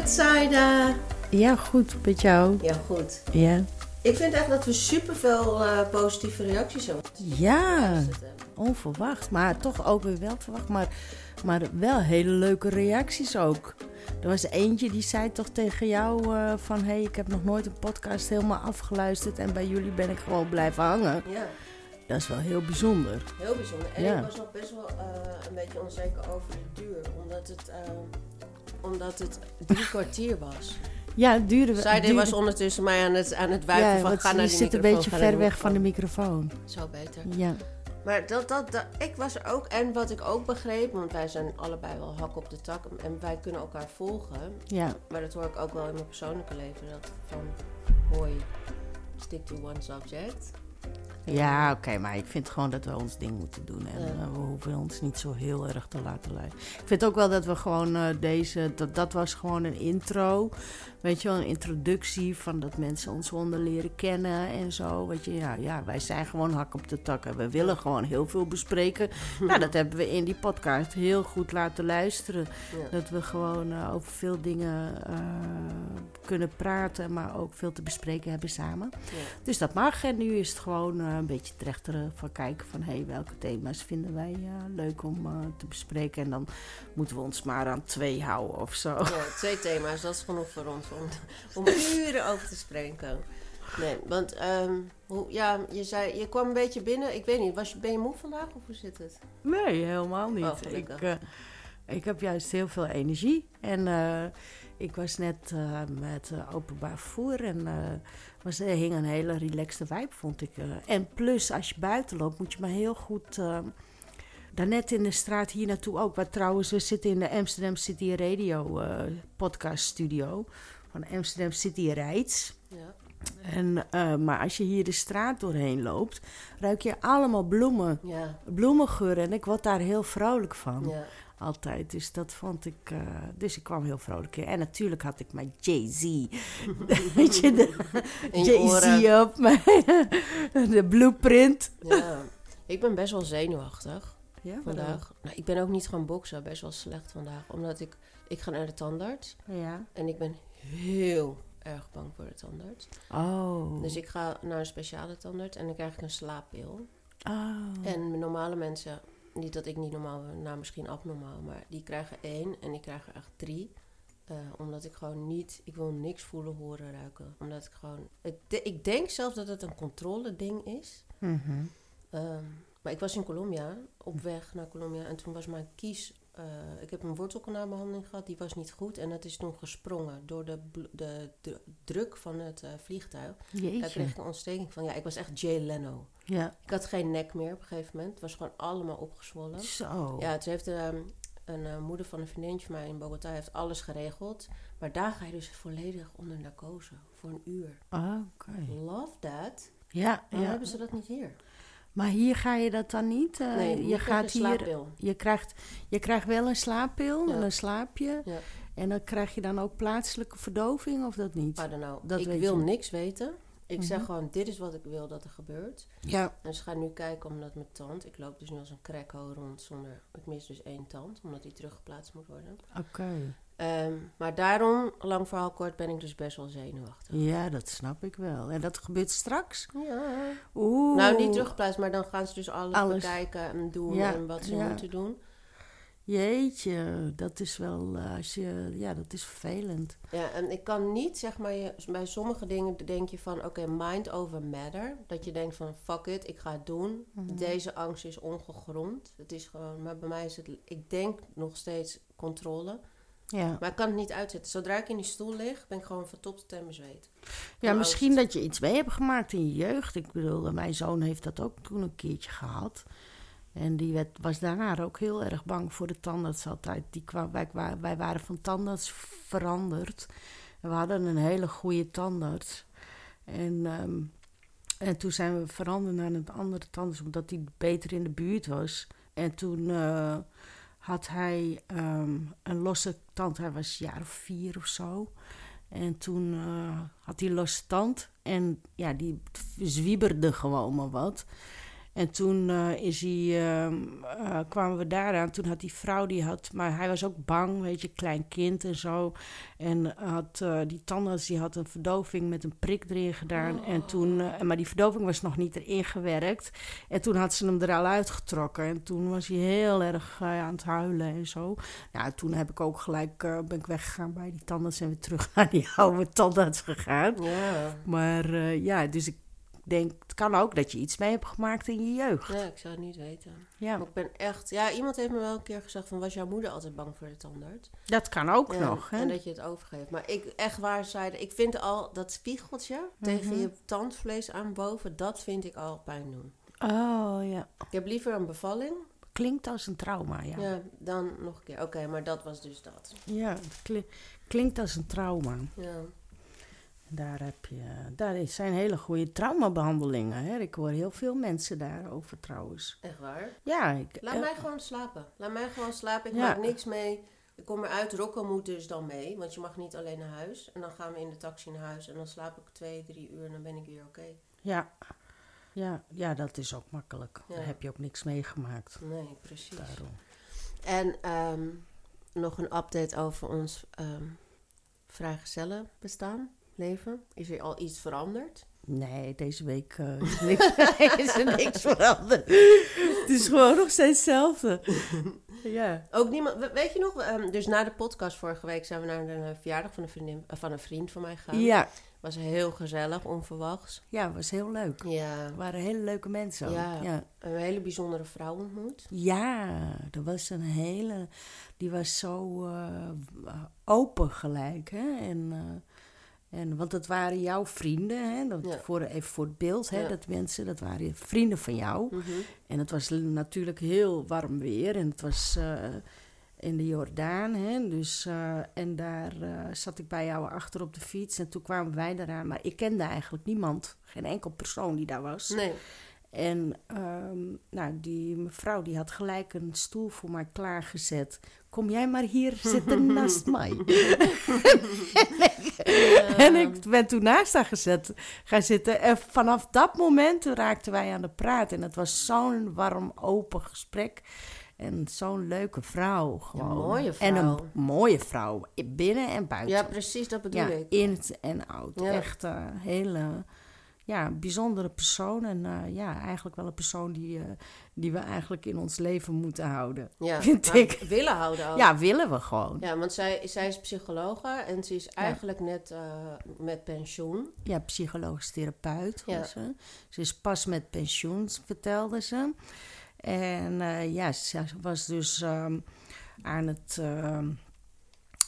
Het, Saida? Ja, goed met jou. Ja, goed. Ja. Ik vind echt dat we superveel eh positieve reacties hebben. Ja, onverwacht. Maar toch ook weer wel verwacht. Maar, maar wel hele leuke reacties ook. Er was eentje die zei toch tegen jou eh, van... hé, hey, ik heb nog nooit een podcast helemaal afgeluisterd... en bij jullie ben ik gewoon blijven hangen. Ja, Dat is wel heel bijzonder. heel bijzonder. En Ja. ik was nog best wel eh, een beetje onzeker over de duur. Omdat het, eh, omdat het drie kwartier was. Ja, het duurde... Saida duurde- was ondertussen mij aan het, aan het wuiven ja, van ga naar die zit een beetje ver weg van de microfoon. microfoon. Zo beter. Ja, Maar dat, dat, dat, ik was er ook. En wat ik ook begreep, want wij zijn allebei wel hak op de tak. En wij kunnen elkaar volgen. ja. Maar dat hoor ik ook wel in mijn persoonlijke leven. Dat van, hoi, stick to one subject. Ja, oké, maar ik vind gewoon dat we ons ding moeten doen. En Ja. eh, we hoeven ons niet zo heel erg te laten leiden. Ik vind ook wel dat we gewoon eh, deze... Dat, dat was gewoon een intro. Weet je wel, een introductie van dat mensen ons konden leren kennen en zo. Weet je, ja, ja, wij zijn gewoon hak op de tak. En we willen gewoon heel veel bespreken. nou, dat hebben we in die podcast heel goed laten luisteren. Ja. Dat we gewoon eh, over veel dingen kunnen praten, maar ook veel te bespreken hebben samen. Ja. Dus dat mag. En nu is het gewoon eh, een beetje trechteren van kijken van... hé, welke thema's vinden wij eh, leuk om eh, te bespreken. En dan moeten we ons maar aan twee houden of zo. Ja, twee thema's, dat is genoeg voor ons om, om uren over te spreken. Nee, want ehm, hoe, ja, je, zei, je kwam een beetje binnen. Ik weet niet, was je, ben je moe vandaag of hoe zit het? Nee, helemaal Oh, niet. gelukkig. ik, eh, ik heb juist heel veel energie. En eh, ik was net eh, met eh, openbaar vervoer en eh was, er hing een hele relaxte vibe, vond ik. En plus, als je buiten loopt, moet je maar heel goed... Daarnet in de straat hier naartoe ook. Waar trouwens, we zitten in de Amsterdam City Radio podcast studio. Van Amsterdam City Rijds. Ja. En, maar als je hier de straat doorheen loopt, ruik je allemaal bloemen. Ja, Bloemengeur. En ik word daar heel vrolijk van. ja. Altijd. Dus dat vond ik. eh, dus ik kwam heel vrolijk in. En natuurlijk had ik mijn Jay-Z. Weet je. Jay-Z op mijn. de blueprint. Ja. Ik ben best wel zenuwachtig Ja, vandaag. Nou, ik ben ook niet gaan boksen, best wel slecht vandaag. Omdat ik, ik ga naar de tandarts. Ja. En ik ben heel erg bang voor de tandarts. Oh. Dus ik ga naar een speciale tandarts en dan krijg ik een slaappil. Oh. En normale mensen, niet dat ik niet normaal ben, nou misschien abnormaal, maar die krijgen één en ik krijg er echt drie. Eh, omdat ik gewoon niet, ik wil niks voelen, horen, ruiken. Omdat ik gewoon, ik, de- ik denk zelf dat het een controle ding is. Mhm. Ehm, maar ik was in Colombia, op weg naar Colombia. En toen was mijn kies... eh, ik heb een wortelkanaalbehandeling gehad, die was niet goed. En dat is toen gesprongen door de, de, de druk van het eh, vliegtuig. Daar kreeg ik een ontsteking van. Ja, ik was echt Jay Leno. Ja. Ik had geen nek meer op een gegeven moment. Het was gewoon allemaal opgezwollen. Zo. Ja, toen heeft ehm, een eh, moeder van een vriendinnetje van mij in Bogota heeft alles geregeld. Maar daar ga je dus volledig onder narcose voor een uur. Ah, Oké. Love that. Ja, Waarom ja. hebben ze dat niet hier? Maar hier ga je dat dan niet? eh, Nee, je gaat hier. slaappil. Je krijgt, je krijgt wel een slaappil Ja. en een slaapje. Ja. En dan krijg je dan ook plaatselijke verdoving of dat niet? I don't know. Dat ik wil je. niks weten. Ik zeg Mhm. gewoon, dit is wat ik wil dat er gebeurt. Ja. En ze gaan nu kijken omdat mijn tand... Ik loop dus nu als een crackho rond zonder... Ik mis dus één tand, omdat die teruggeplaatst moet worden. Oké. Ehm, maar daarom, lang verhaal kort, ben ik dus best wel zenuwachtig. Ja, dat snap ik wel. En dat gebeurt straks? Ja. Oeh. Nou, niet teruggeplaatst, maar dan gaan ze dus alles, Alles. bekijken en doen Ja, en wat ze ja. moeten doen. Jeetje, dat is wel, eh, als je, ja, dat is vervelend. Ja, en ik kan niet, zeg maar, je, bij sommige dingen denk je van, oké, mind over matter. Dat je denkt van, fuck it, ik ga het doen. Mhm. Deze angst is ongegrond. Het is gewoon, maar bij mij is het, ik denk nog steeds controle. Ja, Maar ik kan het niet uitzetten. Zodra ik in die stoel lig, ben ik gewoon van top tot teen bezweet. ja misschien dat je iets mee hebt gemaakt in je jeugd. Ik bedoel, mijn zoon heeft dat ook toen een keertje gehad. En die werd, was daarna ook heel erg bang voor de tandarts altijd. Die kwam, wij, wij waren van tandarts veranderd. En we hadden een hele goede tandarts. En, ehm, en toen zijn we veranderd naar een andere tandarts, omdat die beter in de buurt was. En toen eh, had hij ehm, een losse tand. Hij was een jaar of vier of zo. En toen eh, had hij losse tand. En ja, die zwieberde gewoon maar wat. En toen eh, is hij, ehm, eh, kwamen we daaraan. Toen had die vrouw, die had, maar hij was ook bang, weet je, klein kind en zo. En had, eh, die tandarts die had een verdoving met een prik erin gedaan. En toen, maar die verdoving was nog niet erin gewerkt. En toen had ze hem er al uitgetrokken. En toen was hij heel erg aan het huilen en zo. Nou, toen heb ik ook gelijk, ben ik weggegaan bij die tandarts en weer terug naar die oude tandarts gegaan. Maar ja, dus ik denk, het kan ook dat je iets mee hebt gemaakt in je jeugd. Ja, ik zou het niet weten. Ja. Maar ik ben echt... Ja, iemand heeft me wel een keer gezegd van... Was jouw moeder altijd bang voor de tandarts? Dat kan ook Ja, nog, hè? En dat je het overgeeft. Maar ik, echt waar, zeiden... Ik vind al dat spiegeltje tegen Mhm. je tandvlees aan boven... Dat vind ik al pijn doen. Oh, ja. Ik heb liever een bevalling... Klinkt als een trauma, ja. Ja, dan nog een keer. Oké, maar dat was dus dat. Ja, het kli- klinkt als een trauma. Ja. Daar, heb je, daar zijn hele goede traumabehandelingen. Hè? Ik hoor heel veel mensen daarover trouwens. Echt waar? Ja, ik, Laat eh, mij gewoon slapen. Laat mij gewoon slapen. Ik Ja. maak niks mee. Ik kom eruit. Rocco moet dus dan mee. Want je mag niet alleen naar huis. En dan gaan we in de taxi naar huis. En dan slaap ik twee, drie uur. En dan ben ik weer oké. ja. Ja, ja, dat is ook makkelijk. Ja. Daar heb je ook niks meegemaakt. Nee, precies. Daarom. En ehm, nog een update over ons ehm vrijgezellen bestaan, leven. Is er al iets veranderd? Nee, deze week eh, is, niks, is er niks veranderd. Het is gewoon nog steeds hetzelfde. Ja. Ook niemand, we- weet je nog, ehm, dus na de podcast vorige week zijn we naar een eh, verjaardag van een, vriendin, eh, van een vriend van mij gegaan. Ja, Was heel gezellig, onverwachts. ja, was heel leuk. Ja, waren hele leuke mensen ook. Ja. Ja. een hele bijzondere vrouw ontmoet. Ja, er was een hele. Die was zo open gelijk. Hè? En, en, want dat waren jouw vrienden. Hè? Dat, Ja. voor, even voor het beeld, hè? Ja. dat mensen, dat waren vrienden van jou. Mhm. En het was natuurlijk heel warm weer. En het was eh, in de Jordaan. Hè? Dus, eh, en daar eh, zat ik bij jou achter op de fiets. En toen kwamen wij eraan. Maar ik kende eigenlijk niemand. Geen enkel persoon die daar was. Nee, En ehm, nou, die mevrouw die had gelijk een stoel voor mij klaargezet. Kom jij maar hier zitten naast mij. En ik ben toen naast haar gezet, gaan zitten. En vanaf dat moment raakten wij aan de praat. En het was zo'n warm, open gesprek. En zo'n leuke vrouw gewoon. mooie En een vrouw. mooie vrouw. Binnen en buiten. ja, precies, dat bedoel Ja, ik. in en out. Ja. Echt een hele ja, bijzondere persoon. En eh, ja, eigenlijk wel een persoon die, eh, die we eigenlijk in ons leven moeten houden. Ja, vind ik. willen houden ook. Ja, willen we gewoon. Ja, Ja, want zij, zij is psychologe en ze is eigenlijk net eh, met pensioen. psychologisch therapeut Ja. ze. Ze is pas met pensioen, vertelde ze. En ja, ze was dus ehm, aan het...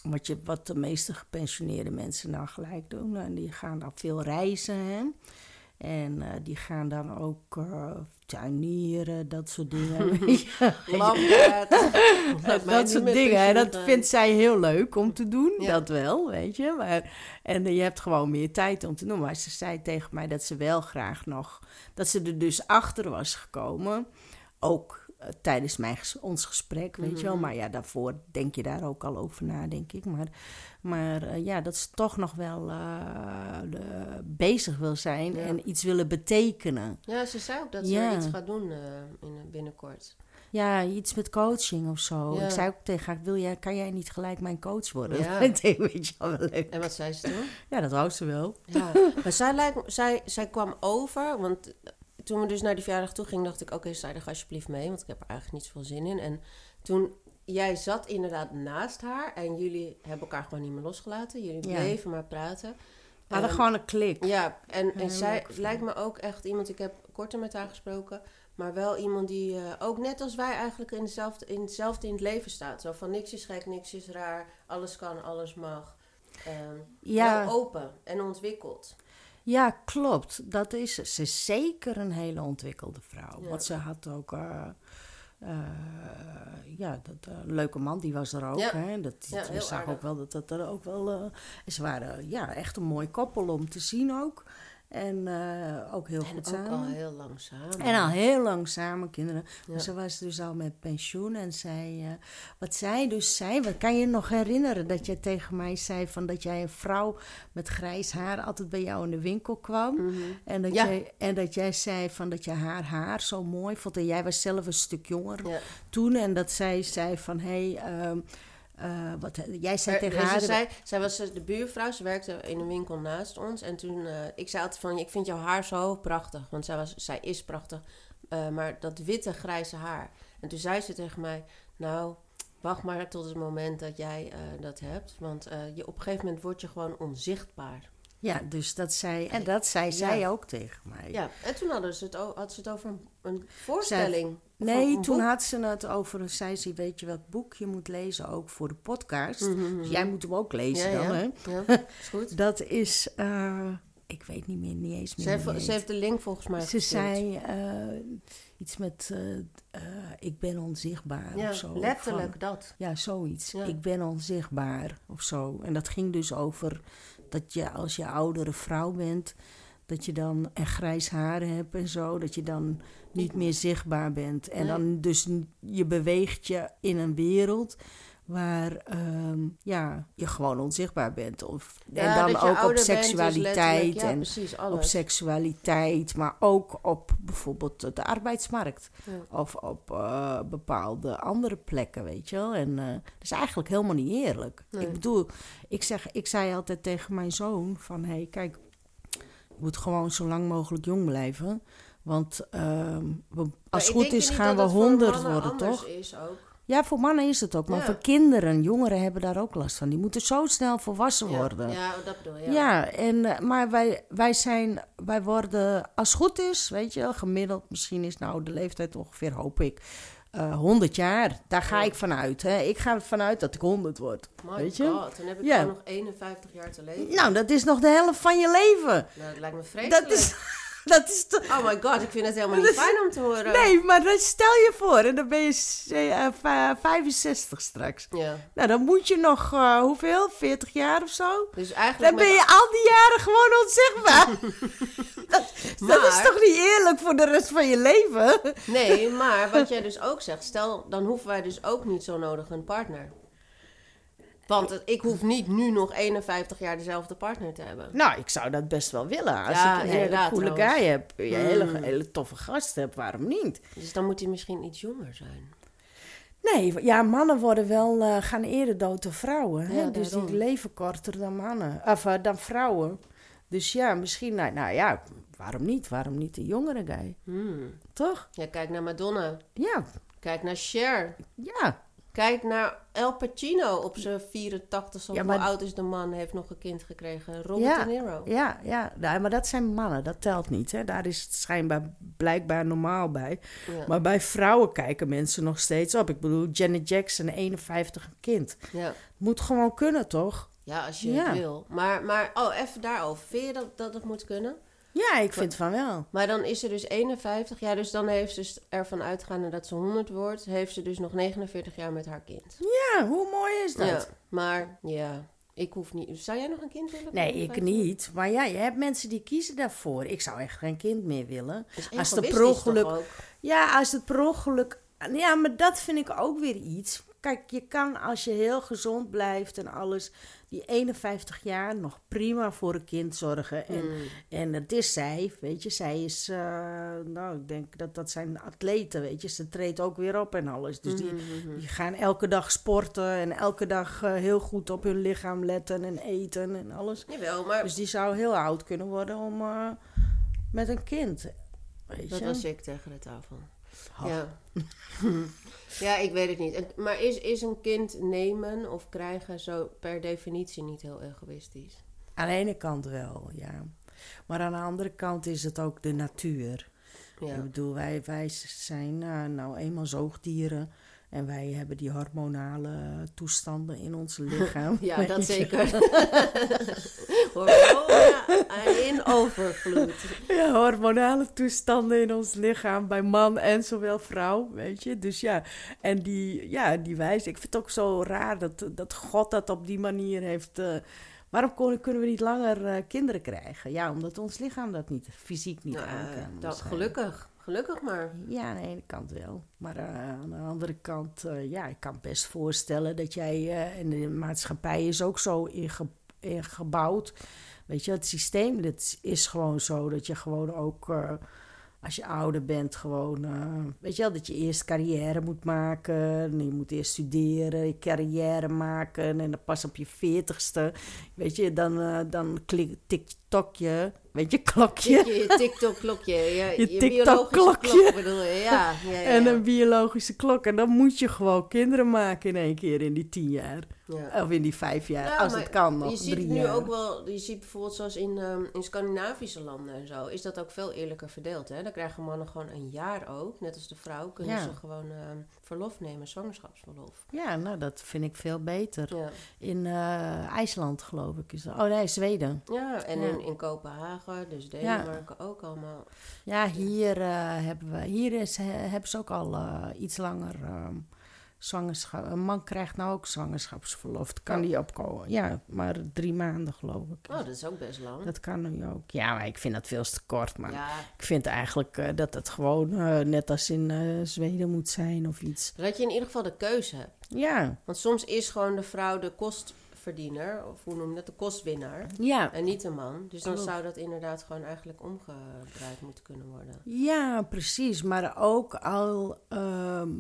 wat, je, wat de meeste gepensioneerde mensen nou gelijk doen. En die gaan dan veel reizen. Hè? En eh, die gaan dan ook eh, tuinieren, dat soort dingen. dat niet soort dingen. En dat vindt zij heel leuk om te doen. Ja. Dat wel, weet je. Maar, en eh, je hebt gewoon meer tijd om te doen. Maar ze zei tegen mij dat ze wel graag nog... Dat ze er dus achter was gekomen. Ook tijdens mijn, ons gesprek, weet je wel. Mhm. Maar ja, daarvoor denk je daar ook al over na, denk ik. Maar, maar eh, ja, dat ze toch nog wel eh, de- bezig wil zijn... Ja. en iets willen betekenen. Ja, ze zei ook dat ze iets gaat doen eh, in, binnenkort. Ja, iets met coaching of zo. Ja. Ik zei ook tegen haar, wil jij, kan jij niet gelijk mijn coach worden? Ja. Dat weet je wel leuk. En wat zei ze toen? Ja, dat wou ze wel. Ja, maar zij, lijkt, zij, zij kwam over, want toen we dus naar die verjaardag toe gingen, dacht ik, oké, sta er alsjeblieft mee, want ik heb er eigenlijk niet zoveel zin in. En toen, jij zat inderdaad naast haar en jullie hebben elkaar gewoon niet meer losgelaten. Jullie Ja. bleven maar praten. We hadden gewoon een klik. Ja, en, zij lijkt me ook echt iemand, ik heb korter met haar gesproken, maar wel iemand die eh, ook net als wij eigenlijk in, dezelfde, in hetzelfde in het leven staat. Zo van niks is gek, niks is raar, alles kan, alles mag. Ehm, Ja. Open en ontwikkeld. Ja, klopt. Dat is ze. Is zeker een hele ontwikkelde vrouw. Ja. Want ze had ook... eh, ja, dat, eh, leuke man, die was er ook. Ja. Hè? Dat, Ja, zag aardig. ook wel dat dat er ook wel... ze waren ja, echt een mooi koppel om te zien ook. En eh, ook heel En goed ook samen. al heel lang samen. En al heel lang samen, kinderen. Ja. Maar ze was dus al met pensioen. En zij, eh, wat zij dus zei, wat kan je je nog herinneren dat jij tegen mij zei van dat jij een vrouw met grijs haar altijd bij jou in de winkel kwam. Mhm. En, dat Ja. jij, en dat jij zei van dat je haar haar zo mooi vond. En jij was zelf een stuk jonger Ja. toen. En dat zij zei van hé, hey, ehm, eh, wat, jij zei Maar, tegen en haar. Ze zei, zij was de buurvrouw, ze werkte in een winkel naast ons. En toen, eh, ik zei altijd van, ik vind jouw haar zo prachtig. Want zij, was, zij is prachtig. Eh, maar dat witte, grijze haar. En toen zei ze tegen mij, nou, wacht maar tot het moment dat jij eh, dat hebt. Want eh, je, op een gegeven moment word je gewoon onzichtbaar. Ja, dus dat zei, en dat zei zij Ja. ook tegen mij. Ja, en toen hadden ze het, had ze het over een, voorstelling. Nee, een toen boek. had ze het over, zei ze, weet je welk boek je moet lezen, ook voor de podcast. Mhm, Dus mhm. jij moet hem ook lezen Ja, dan, ja. hè? Ja, is goed. Dat is, eh, ik weet niet meer, niet eens meer. Ze heeft, ze heeft de link volgens mij Ze gestuurd. zei eh, iets met, eh, ik ben onzichtbaar Ja, of zo. letterlijk Van- dat. ja, zoiets. Ik ben onzichtbaar of zo. En dat ging dus over dat je als je oudere vrouw bent, dat je dan en grijs haar hebt en zo, dat je dan niet meer zichtbaar bent. En dan dus je beweegt je in een wereld waar ehm, ja, je gewoon onzichtbaar bent. Of, en dan ook op dus seksualiteit ja, en precies, op seksualiteit, maar ook op bijvoorbeeld de arbeidsmarkt. Ja. Of op eh, bepaalde andere plekken, weet je wel. En eh, dat is eigenlijk helemaal niet eerlijk. Nee. Ik bedoel, ik, zeg, ik zei altijd tegen mijn zoon van... hé, hey, kijk, je moet gewoon zo lang mogelijk jong blijven. Want ehm, als het goed is gaan we honderd worden, toch? Is ook. Ja, voor mannen is het ook. Maar Ja. voor kinderen, jongeren hebben daar ook last van. Die moeten zo snel volwassen Ja, worden. Ja, dat bedoel je. Ja, en, eh, maar wij, wij zijn, wij worden, als het goed is, weet je gemiddeld, misschien is nou de leeftijd ongeveer, hoop ik, eh 100 jaar. Daar ga ik vanuit. Hè. Ik ga ervan uit dat ik 100 word. My weet je? god, dan heb ik nog 51 jaar te leven. Nou, dat is nog de helft van je leven. Nou, dat lijkt me vreselijk. Dat is, dat is Oh my god, ik vind het helemaal niet fijn om te horen. Nee, maar dat stel je voor. En dan ben je eh, eh, va- 65 straks. Ja, Nou, dan moet je nog, eh, hoeveel? 40 jaar of zo? dus eigenlijk... Dan ben je al die jaren gewoon onzichtbaar. dat, dat is toch niet eerlijk voor de rest van je leven? Nee, maar wat jij dus ook zegt, stel, dan hoeven wij dus ook niet zo nodig een partner. Want het- ik hoef niet nu nog 51 jaar dezelfde partner te hebben. Nou, ik zou dat best wel willen. Als Ja, ik een hele coole guy heb, een hele, Mm. hele toffe gast heb, waarom niet? Dus dan moet hij misschien iets jonger zijn. Nee, ja, mannen worden wel, eh, gaan eerder dood dan vrouwen. Hè? Ja, dus die leven korter dan mannen. Of eh, dan vrouwen. Dus ja, misschien, nou, nou ja, waarom niet? Waarom niet een jongere guy? Hmm. Toch? Ja, kijk naar Madonna. Ja, Kijk naar Cher. ja. Kijk naar El Pacino op zijn 84. Hoe Ja, maar- oud is de man? Heeft nog een kind gekregen. Robert Ja. De Niro. Ja, ja, nou, maar dat zijn mannen, dat telt niet. Hè? Daar is het schijnbaar blijkbaar normaal bij. Ja. Maar bij vrouwen kijken mensen nog steeds op. Ik bedoel, Janet Jackson, 51 een kind. ja. Moet gewoon kunnen, toch? Ja, als je het wil. Maar, maar, oh, even daarover. Vind je dat, dat het moet kunnen? Ja, ik vind van wel. Maar dan is ze dus 51. Ja, dus dan heeft ze dus ervan uitgaande dat ze 100 wordt. Heeft ze dus nog 49 jaar met haar kind. Ja, hoe mooi is dat? Ja, maar ja, ik hoef niet. Zou jij nog een kind willen? Nee, ik 51? niet. Maar ja, je hebt mensen die kiezen daarvoor. Ik zou echt geen kind meer willen. Als het per egoïstisch toch ongeluk- ook? Ja, als het per ongeluk... Ja, maar dat vind ik ook weer iets. Kijk, je kan als je heel gezond blijft en alles... die 51 jaar nog prima voor een kind zorgen. En, Mm. en dat is zij, weet je. Zij is... eh, nou, ik denk dat dat zijn atleten, weet je. Ze treedt ook weer op en alles. Dus die, Mhm. die gaan elke dag sporten... en elke dag eh, heel goed op hun lichaam letten en eten en alles. Jawel, maar Dus die zou heel oud kunnen worden om... eh, met een kind, weet dat je. was ik tegen de tafel. Ja. ja, ik weet het niet. Maar is, is een kind nemen of krijgen zo per definitie niet heel egoïstisch? Aan de ene kant wel, ja. Maar aan de andere kant is het ook de natuur. Ja. Ik bedoel, wij, wij zijn eh, nou eenmaal zoogdieren. En wij hebben die hormonale toestanden in ons lichaam. Ja, dat zeker. Hormonen in overvloed. Ja, hormonale toestanden in ons lichaam, bij man en zowel vrouw, weet je. Dus ja, en die, ja, die wijze. Ik vind het ook zo raar dat, dat God dat op die manier heeft eh, Waarom kon- kunnen we niet langer eh, kinderen krijgen? Ja, omdat ons lichaam dat niet, fysiek niet Nou, aan eh, kan. dat, gelukkig. Gelukkig maar. Ja, aan de ene kant wel. Maar eh, aan de andere kant, eh, ja, ik kan best voorstellen dat jij... eh, en de maatschappij is ook zo inge- ingebouwd. Weet je, het systeem dat is gewoon zo dat je gewoon ook... als je ouder bent, gewoon... weet je wel, dat je eerst carrière moet maken. En je moet eerst studeren, je carrière maken. En dan pas op je veertigste, weet je, dan, dan klik, tiktok je... Weet je, klokje. Je, je TikTok-klokje. Je, Je je, TikTok-klokje. biologische klok bedoel je. Ja, ja, ja, En een biologische klok. En dan moet je gewoon kinderen maken in één keer in die tien jaar. Ja. Of in die vijf jaar. Ja, als het kan nog, Je ziet drie nu jaar. ook wel, je ziet bijvoorbeeld zoals in, ehm, in Scandinavische landen en zo, is dat ook veel eerlijker verdeeld. Hè? Dan krijgen mannen gewoon een jaar ook, net als de vrouw, kunnen Ja. ze gewoon ehm, verlof nemen, zwangerschapsverlof. Ja, nou, dat vind ik veel beter. In eh, IJsland, geloof ik. Is dat. Oh nee, Zweden. ja en. In, in Kopenhagen, dus Denemarken ook allemaal. Ja, hier, eh, hebben, we, hier is, he- hebben ze ook al eh, iets langer ehm, zwangerschap. Een man krijgt nou ook zwangerschapsverlof. Dat kan Oh. die opkomen. Ja, maar drie maanden, geloof ik. Oh, dat is ook best lang. Dat kan nu ook. Ja, maar ik vind dat veel te kort. Maar Ja, ik vind eigenlijk eh, dat het gewoon eh, net als in eh, Zweden moet zijn of iets. dat je in ieder geval de keuze hebt. Ja, Want soms is gewoon de vrouw de kostverdiener, of hoe noem je dat, de kostwinnaar. ja. En niet de man. Dus dan Klopt. zou dat inderdaad gewoon eigenlijk omgedraaid moeten kunnen worden. Ja, precies. Maar ook al, ehm,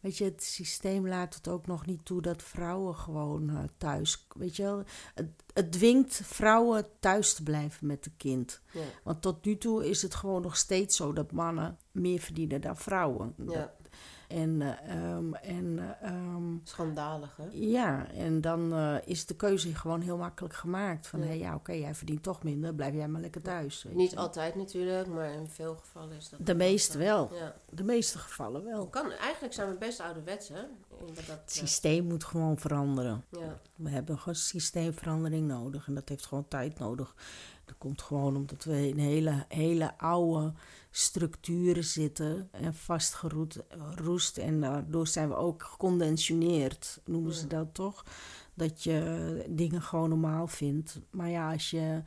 weet je, het systeem laat het ook nog niet toe dat vrouwen gewoon eh, thuis, weet je wel, het, het dwingt vrouwen thuis te blijven met het kind. Ja. Want tot nu toe is het gewoon nog steeds zo dat mannen meer verdienen dan vrouwen. Ja, En, eh, ehm, en ehm, schandalig hè? ja, en dan eh, is de keuze gewoon heel makkelijk gemaakt. Van, Ja. hé, ja, oké, jij verdient toch minder, blijf jij maar lekker thuis. Niet je. altijd natuurlijk, maar in veel gevallen is dat... De meeste wel. Ja. De meeste gevallen wel. Kan, eigenlijk zijn we best ouderwets hè? Dat, Het systeem moet gewoon veranderen. ja. We hebben gewoon systeemverandering nodig en dat heeft gewoon tijd nodig. Dat komt gewoon omdat we in hele, hele oude structuren zitten en vastgeroest. En daardoor zijn we ook geconditioneerd, noemen ze dat toch? Dat je dingen gewoon normaal vindt. Maar ja, als je.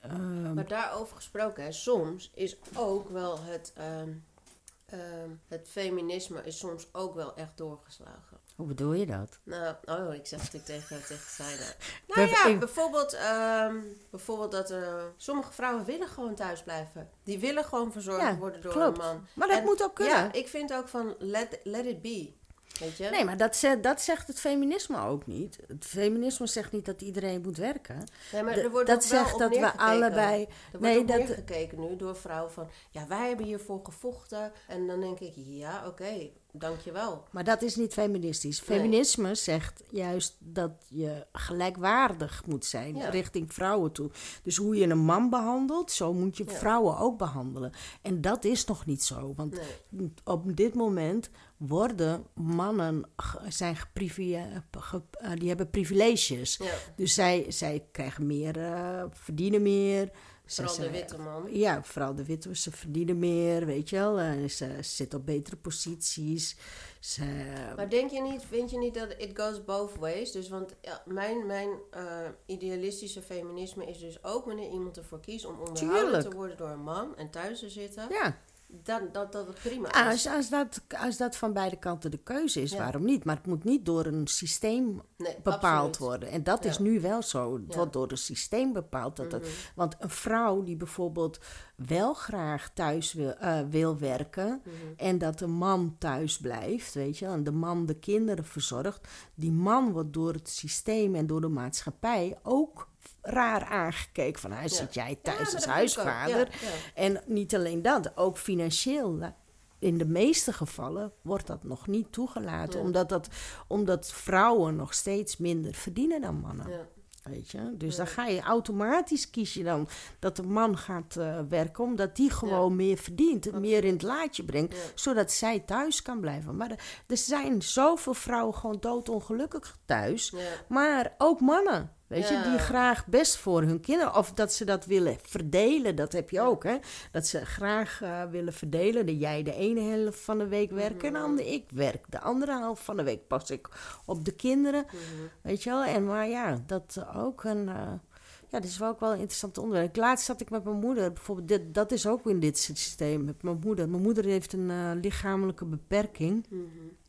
ehm, Maar daarover gesproken, hè, soms is ook wel het, ehm, ehm, het feminisme is soms ook wel echt doorgeslagen. Hoe bedoel je dat? Nou, oh, ik zeg het tegen, tegen Saida. Nou ja, bijvoorbeeld, ehm, bijvoorbeeld dat eh, sommige vrouwen willen gewoon thuis blijven. Die willen gewoon verzorgd Ja, worden door klopt. een man. Maar dat En moet ook kunnen. Ja, ik vind ook van let, let it be. Weet je? Nee, maar dat, ze- dat zegt het feminisme ook niet. Het feminisme zegt niet dat iedereen moet werken. Nee, maar er wordt dat wel zegt op dat we allebei. Er wordt Nee, ook dat- neergekeken nu door vrouwen van... Ja, wij hebben hiervoor gevochten. En dan denk ik, ja, oké, dankjewel. Maar dat is niet feministisch. Nee. Feminisme zegt juist dat je gelijkwaardig moet zijn Ja. richting vrouwen toe. Dus hoe je een man behandelt, zo moet je Ja. vrouwen ook behandelen. En dat is nog niet zo. Want Nee. op dit moment worden mannen zijn geprivi- ge- eh, die hebben privileges. Ja, Dus zij, zij krijgen meer, eh, verdienen meer. Ze vooral de witte man. Ja, vooral de witte, ze verdienen meer, weet je wel. En ze zitten op betere posities. Ze, Maar denk je niet, vind je niet dat it goes both ways? Dus want ja, mijn, mijn eh, idealistische feminisme is dus ook wanneer iemand ervoor kiest om onderhouden Tuurlijk. te worden door een man en thuis te zitten. ja, Dan, dat, dat het prima Ja, is. als, als, dat, als dat van beide kanten de keuze is, Ja. waarom niet? Maar het moet niet door een systeem Nee, bepaald absoluut. worden. En dat is nu wel zo. Het wordt door een systeem bepaald. Dat Mhm. want een vrouw die bijvoorbeeld wel graag thuis wil, eh, wil werken... Mhm. en dat de man thuis blijft, weet je en de man de kinderen verzorgt... die man wordt door het systeem en door de maatschappij ook raar aangekeken. Van, hij zit jij thuis als huisvader... En niet alleen dat, ook financieel. In de meeste gevallen wordt dat nog niet toegelaten, Ja. omdat, dat, omdat vrouwen nog steeds minder verdienen dan mannen. Ja. Weet je? Dus Ja. dan ga je automatisch kies je dan dat de man gaat eh, werken, omdat die gewoon meer verdient, meer in het laadje brengt, zodat zij thuis kan blijven. Maar er, er zijn zoveel vrouwen gewoon doodongelukkig thuis, maar ook mannen. Weet je, Ja. die graag best voor hun kinderen. Of dat ze dat willen verdelen, dat heb je ook, hè. Dat ze graag eh, willen verdelen. Dat jij de ene helft van de week werkt en de andere ik werk. De andere helft van de week pas ik op de kinderen. Weet je wel? En maar ja, dat ook een... eh, ja, dat is wel ook wel een interessant onderwerp. Laatst zat ik met mijn moeder, bijvoorbeeld, dit, dat is ook in dit systeem met mijn moeder. Mijn moeder heeft een eh, lichamelijke beperking. Mhm.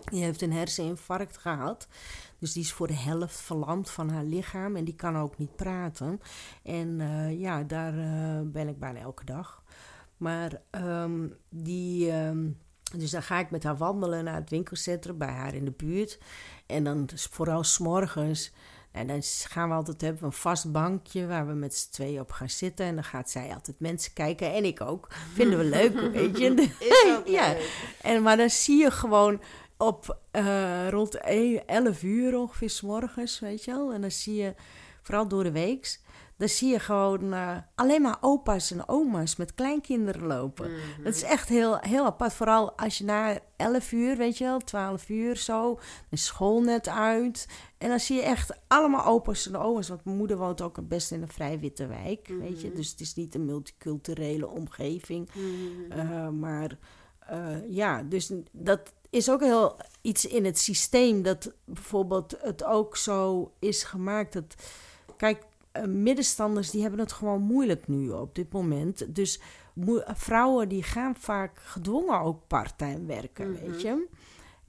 Die heeft een herseninfarct gehad. Dus die is voor de helft verlamd van haar lichaam en die kan ook niet praten. En eh, ja, daar eh, ben ik bijna elke dag. Maar ehm, die. ehm, dus dan ga ik met haar wandelen naar het winkelcentrum bij haar in de buurt. En dan vooral s'morgens. En dan gaan we altijd hebben een vast bankje waar we met z'n tweeën op gaan zitten. En dan gaat zij altijd mensen kijken en ik ook. Vinden we leuk, weet je. Is ook Ja. leuk. En, maar dan zie je gewoon op eh, rond 11 uur ongeveer 's morgens, weet je wel. En dan zie je, vooral door de weeks, dan zie je gewoon eh, alleen maar opa's en oma's met kleinkinderen lopen. Mhm. Dat is echt heel, heel apart. Vooral als je na 11 uur, weet je wel, 12 uur zo, is school net uit. En dan zie je echt allemaal opa's en oma's. Want mijn moeder woont ook best in een vrij witte wijk, weet je. Dus het is niet een multiculturele omgeving. Mhm. Uh, maar uh, ja, dus dat is ook heel iets in het systeem dat bijvoorbeeld het ook zo is gemaakt dat kijk uh, middenstanders die hebben het gewoon moeilijk nu op dit moment dus vrouwen die gaan vaak gedwongen ook parttime werken mm -hmm. weet je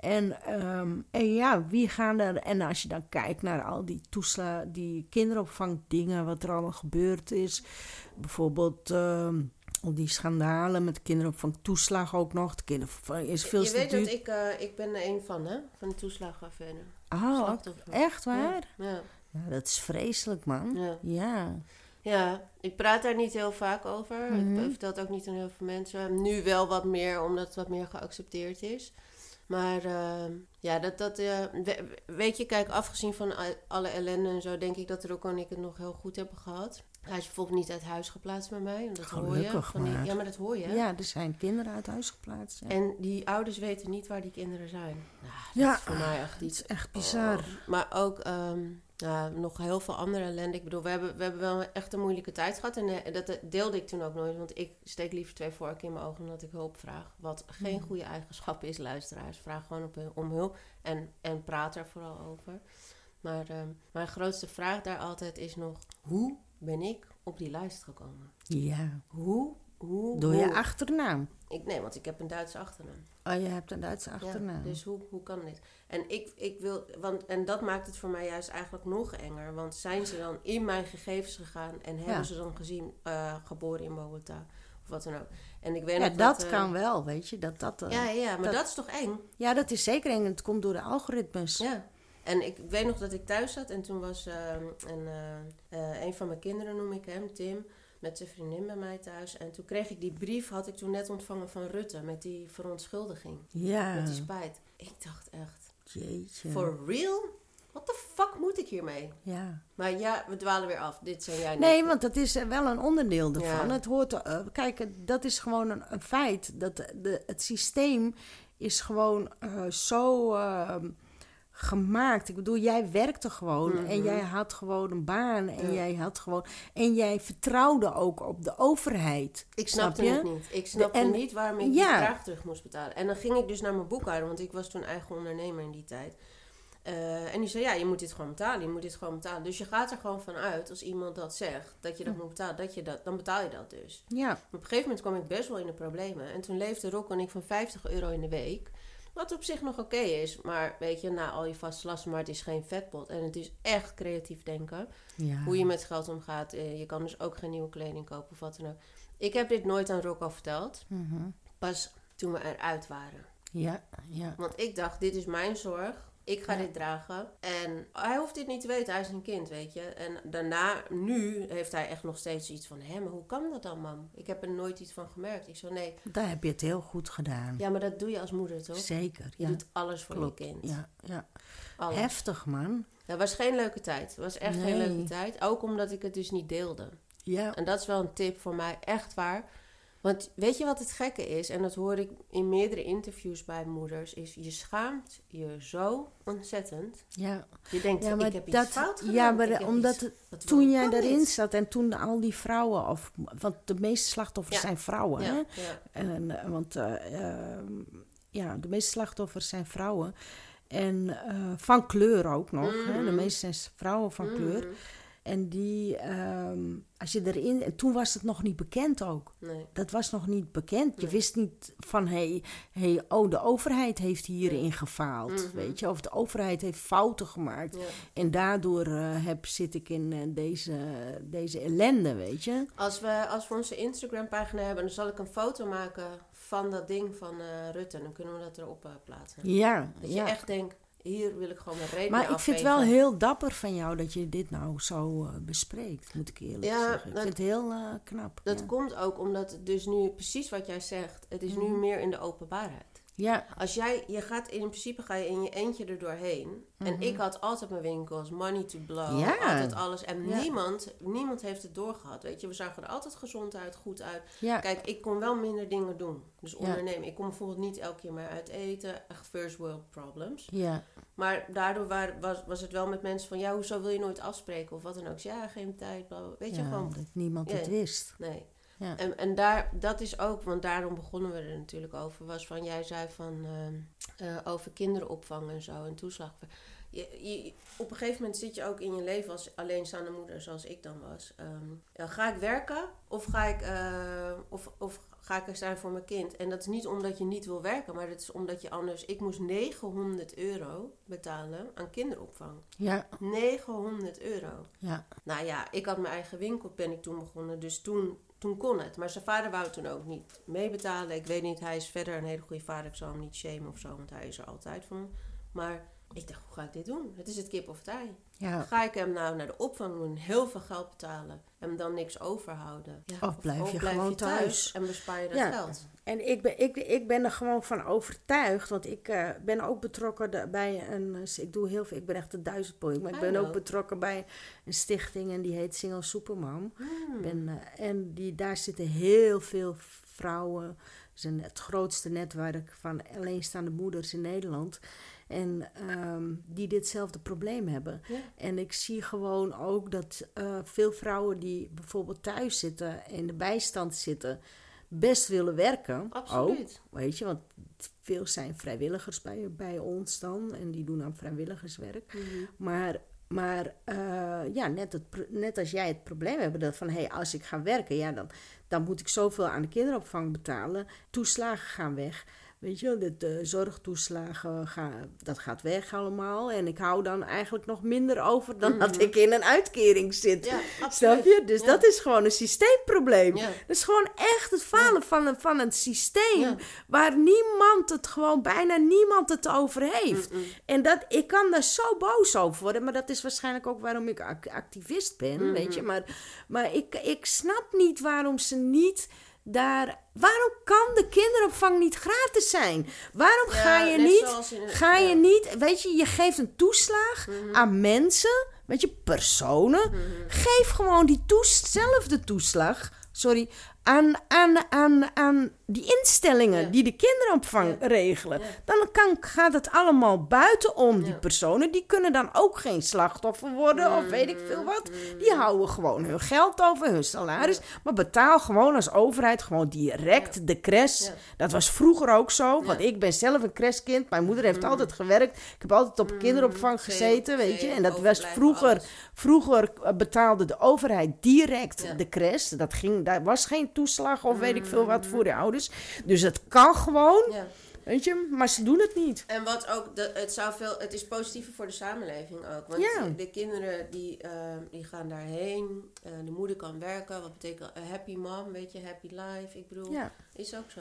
en, um, en ja, wie gaan er... En als je dan kijkt naar al die toesla, die kinderopvangdingen, wat er allemaal gebeurd is. Bijvoorbeeld um, al die schandalen met kinderopvang toeslag ook nog. De kinderopvang is veel Je weet dat ik, uh, ik ben er een van, hè? Van de toeslagaffaire. Oh, echt waar? Ja. ja. Ja. dat is vreselijk, man. Ja. ja. Ja, ik praat daar niet heel vaak over. Mm Mhm. -hmm. Ik vertel het ook niet aan heel veel mensen. Nu wel wat meer, omdat het wat meer geaccepteerd is. Maar uh, ja, dat, dat uh, weet je, kijk, afgezien van alle ellende en zo, denk ik dat Rocco en ik het nog heel goed hebben gehad. Hij is bijvoorbeeld niet uit huis geplaatst bij mij. Dat Gelukkig hoor je. Van die, maar. ja, maar dat hoor je. Ja, er zijn kinderen uit huis geplaatst. Ja. En die ouders weten niet waar die kinderen zijn. Nou, dat ja, is voor mij echt iets. echt bizar. Oh, maar ook um, nog heel veel andere ellende. Ik bedoel, we hebben, we hebben wel echt een moeilijke tijd gehad. En uh, dat deelde ik toen ook nooit. Want ik steek liever twee vorken in mijn ogen omdat ik hulp vraag. Wat geen Mm. goede eigenschap is, luisteraars. Vraag gewoon op, om hulp. En, en praat er vooral over. Maar um, mijn grootste vraag daar altijd is nog... Hoe ben ik op die lijst gekomen? Ja. Hoe? Hoe Door je achternaam. Ik, nee, want ik heb een Duitse achternaam. Oh, je hebt een Duitse achternaam. Ja, dus hoe, hoe kan dit? En, ik, ik wil, want, en dat maakt het voor mij juist eigenlijk nog enger. Want zijn ze dan in mijn gegevens gegaan en hebben Ja. ze dan gezien uh, geboren in Bogota of wat dan ook? En ik weet ja, dat dat, uh, kan wel, weet je. Dat, dat, uh, Ja, ja, maar dat- dat, is toch eng? ja, dat is zeker eng. Het komt door de algoritmes. Ja. En ik weet nog dat ik thuis zat en toen was uh, een, een van mijn kinderen, noem ik hem, Tim, met zijn vriendin bij mij thuis. En toen kreeg ik die brief, had ik toen net ontvangen van Rutte, met die verontschuldiging, Ja. met die spijt. Ik dacht echt, Jeetje. for real? What the fuck moet ik hiermee? Ja. Maar ja, we dwalen weer af. Dit zijn jij niet. Nee, want dat is eh, wel een onderdeel ervan. Ja. Het hoort, eh, kijk, dat is gewoon een, een feit. Dat de, het systeem is gewoon eh, zo eh, gemaakt. Ik bedoel, jij werkte gewoon en Mhm. jij had gewoon een baan en Ja. jij had gewoon en jij vertrouwde ook op de overheid. Ik Snap snapte je? het niet. Ik snapte en- niet waarom ik ja. die vraag terug moest betalen. En dan ging ik dus naar mijn boekhouder, want ik was toen eigen ondernemer in die tijd. Eh, en die zei, ja, je moet dit gewoon betalen. Je moet dit gewoon betalen. Dus je gaat er gewoon van uit, als iemand dat zegt, dat je dat moet betalen, dat je dat, dan betaal je dat dus. Ja, Op een gegeven moment kwam ik best wel in de problemen. En toen leefde Rocco en ik van 50 euro in de week. Wat op zich nog oké is. Maar weet je, na al je vaste lasten, maar het is geen vetpot. En het is echt creatief denken. ja. Hoe je met geld omgaat. Eh, Je kan dus ook geen nieuwe kleding kopen of wat dan ook. Ik heb dit nooit aan Rocco verteld. Mhm. Pas toen we eruit waren. ja, ja. Want ik dacht, dit is mijn zorg. Ik ga Ja. dit dragen. En hij hoeft dit niet te weten. Hij is een kind, weet je. En daarna, nu, heeft hij echt nog steeds iets van... Hé, maar hoe kan dat dan, mam? Ik heb er nooit iets van gemerkt. Ik zo, nee. Daar heb je het heel goed gedaan. Ja, maar dat doe je als moeder, toch? Zeker, Je ja. doet alles voor Klopt. je kind. Ja, ja. Alles. Heftig, man. Dat was geen leuke tijd. Het was echt geen leuke tijd. Ook omdat ik het dus niet deelde. Ja, En dat is wel een tip voor mij, echt waar. Want weet je wat het gekke is? En dat hoor ik in meerdere interviews bij moeders. Is je schaamt je zo ontzettend. Ja, Je denkt, ja maar ik heb dat, iets fout gedaan. ja, maar omdat iets- het- dat toen jij daarin zat en toen al die vrouwen, of, want de meeste slachtoffers Ja. zijn vrouwen, hè? Ja. En, eh, want eh, ehm, ja, de meeste slachtoffers zijn vrouwen. En eh, van kleur ook nog. Hè? De Mhm. meeste zijn vrouwen van kleur. En die, ehm, als je erin. En toen was het nog niet bekend ook. Nee. Dat was nog niet bekend. Je Nee. wist niet van hé, hey, hey, oh, de overheid heeft hierin gefaald. Mhm. Weet je, of de overheid heeft fouten gemaakt. Ja. En daardoor eh, heb, zit ik in eh, deze, deze ellende, weet je. Als, we, als we onze Instagram-pagina hebben, dan zal ik een foto maken van dat ding van eh, Rutte. Dan kunnen we dat erop plaatsen. Ja, Dat ja. je echt denkt, hier wil ik gewoon mijn reden Maar ik vind het wel heel dapper van jou dat je dit nou zo eh, bespreekt, moet ik eerlijk Ja, zeggen. Ik dat- vind het heel eh, knap. Dat ja. komt ook omdat het dus nu, precies wat jij zegt, het is nu Mhm. meer in de openbaarheid. Ja, Als jij, je gaat in principe ga je in je eentje er doorheen. En ik had altijd mijn winkels, money to blow, Mhm. Ja. altijd alles. En Ja. niemand, niemand heeft het doorgehad, weet je. We zagen er altijd gezond uit, goed uit. ja, Kijk, ik kon wel minder dingen doen. Dus ondernemen. Ik kon bijvoorbeeld niet elke keer maar uit eten. Echt first world problems. ja, Maar daardoor waar- was, was het wel met mensen van... Ja, hoezo wil je nooit afspreken? Of wat dan ook. Ja, geen tijd. bla, bla. Weet je, gewoon... dat niemand het wist. Nee. En, en daar, dat is ook, want daarom begonnen we er natuurlijk over, was van, jij zei van, ehm, eh, over kinderopvang en zo en toeslag. Je, op een gegeven moment zit je ook in je leven als alleenstaande moeder, zoals ik dan was. Ehm, ga ik werken of ga ik, eh, of, of ga ik er zijn voor mijn kind? En dat is niet omdat je niet wil werken, maar dat is omdat je anders... Ik moest 900 euro betalen aan kinderopvang. Ja, 900 euro. ja, Nou ja, ik had mijn eigen winkel, ben ik toen begonnen. Dus toen, toen kon het. Maar zijn vader wou toen ook niet meebetalen. Ik weet niet, hij is verder een hele goede vader. Ik zal hem niet shamen of zo, want hij is er altijd van. Maar ik dacht, hoe ga ik dit doen? Het is het kip of ei. ja. Ga ik hem nou naar de opvang doen, heel veel geld betalen... en dan niks overhouden? Ja, Of blijf je gewoon thuis. en bespaar je dat Ja. geld? En ik ben, ik, ik ben er gewoon van overtuigd, want ik eh, ben ook betrokken de- bij een, ik doe heel veel, ik ben echt een duizendpooi, maar ik ben ook betrokken bij een stichting en die heet Single Supermom. Hmm. Ben, eh, en die, daar zitten heel veel vrouwen. Het is een, het grootste netwerk van alleenstaande moeders in Nederland. En ehm, die ditzelfde probleem hebben. Ja. En ik zie gewoon ook dat eh, veel vrouwen die bijvoorbeeld thuis zitten, in de bijstand zitten, best willen werken. Absoluut. Ook, weet je, want veel zijn vrijwilligers bij, bij ons dan. En die doen aan vrijwilligerswerk. Mhm. Maar, maar eh, ja, net, het, net als jij het probleem hebt dat van hé, hey, als ik ga werken, ja, dan, dan moet ik zoveel aan de kinderopvang betalen. Toeslagen gaan weg. Weet je, de, zorgtoeslagen gaan, dat gaat weg allemaal. En ik hou dan eigenlijk nog minder over dan dat ik in een uitkering zit. Ja, Snap je? Dus Ja. dat is gewoon een systeemprobleem. Ja. Dat is gewoon echt het falen van, een, van een systeem waar niemand het gewoon, bijna niemand het over heeft. En dat, ik kan daar zo boos over worden, maar dat is waarschijnlijk ook waarom ik ac- activist ben, Mhm. weet je. Maar, maar ik, ik snap niet waarom ze niet daar... Waarom kan de kinderopvang niet gratis zijn? Waarom Ja, ga je niet... Ga je niet... Weet je, je geeft een toeslag aan mensen, weet je, personen. Geef gewoon die toezelfde toeslag... Sorry, aan, aan, aan, aan die instellingen Ja. die de kinderopvang Ja. regelen. Ja. Dan kan, gaat het allemaal buitenom die personen. Die kunnen dan ook geen slachtoffer worden of weet ik veel wat. Die houden gewoon hun geld over, hun salaris. Maar betaal gewoon als overheid gewoon direct de crash. Dat was vroeger ook zo. Want ik ben zelf een crashkind. Mijn moeder heeft altijd gewerkt. Ik heb altijd op kinderopvang Same, gezeten, weet je. En dat was vroeger... Vroeger eh, betaalde de overheid direct de crash. Dat ging, daar was geen of weet ik veel Mm. wat voor de ouders. Dus het kan gewoon, Ja. weet je. Maar ze doen het niet. En wat ook, de, het, zou veel, het is positiever voor de samenleving ook. Want Ja. de kinderen die, eh, die gaan daarheen. eh, de moeder kan werken. Wat betekent een happy mom, weet je, happy life. Ik bedoel, Ja. is ook zo.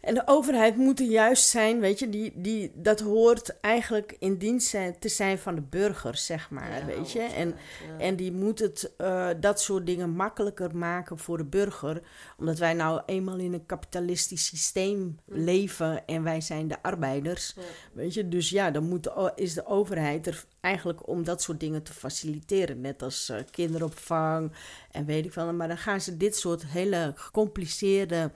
En de overheid moet er juist zijn, weet je, die, die, dat hoort eigenlijk in dienst zijn, te zijn van de burger, zeg maar, Ja, weet je. En, ja. en die moet het, eh, dat soort dingen makkelijker maken voor de burger. Omdat wij nou eenmaal in een kapitalistisch systeem leven en wij zijn de arbeiders. Ja. Weet je, dus ja, dan moet de, o- is de overheid er eigenlijk om dat soort dingen te faciliteren. Net als eh, kinderopvang en weet ik wel. Maar dan gaan ze dit soort hele gecompliceerde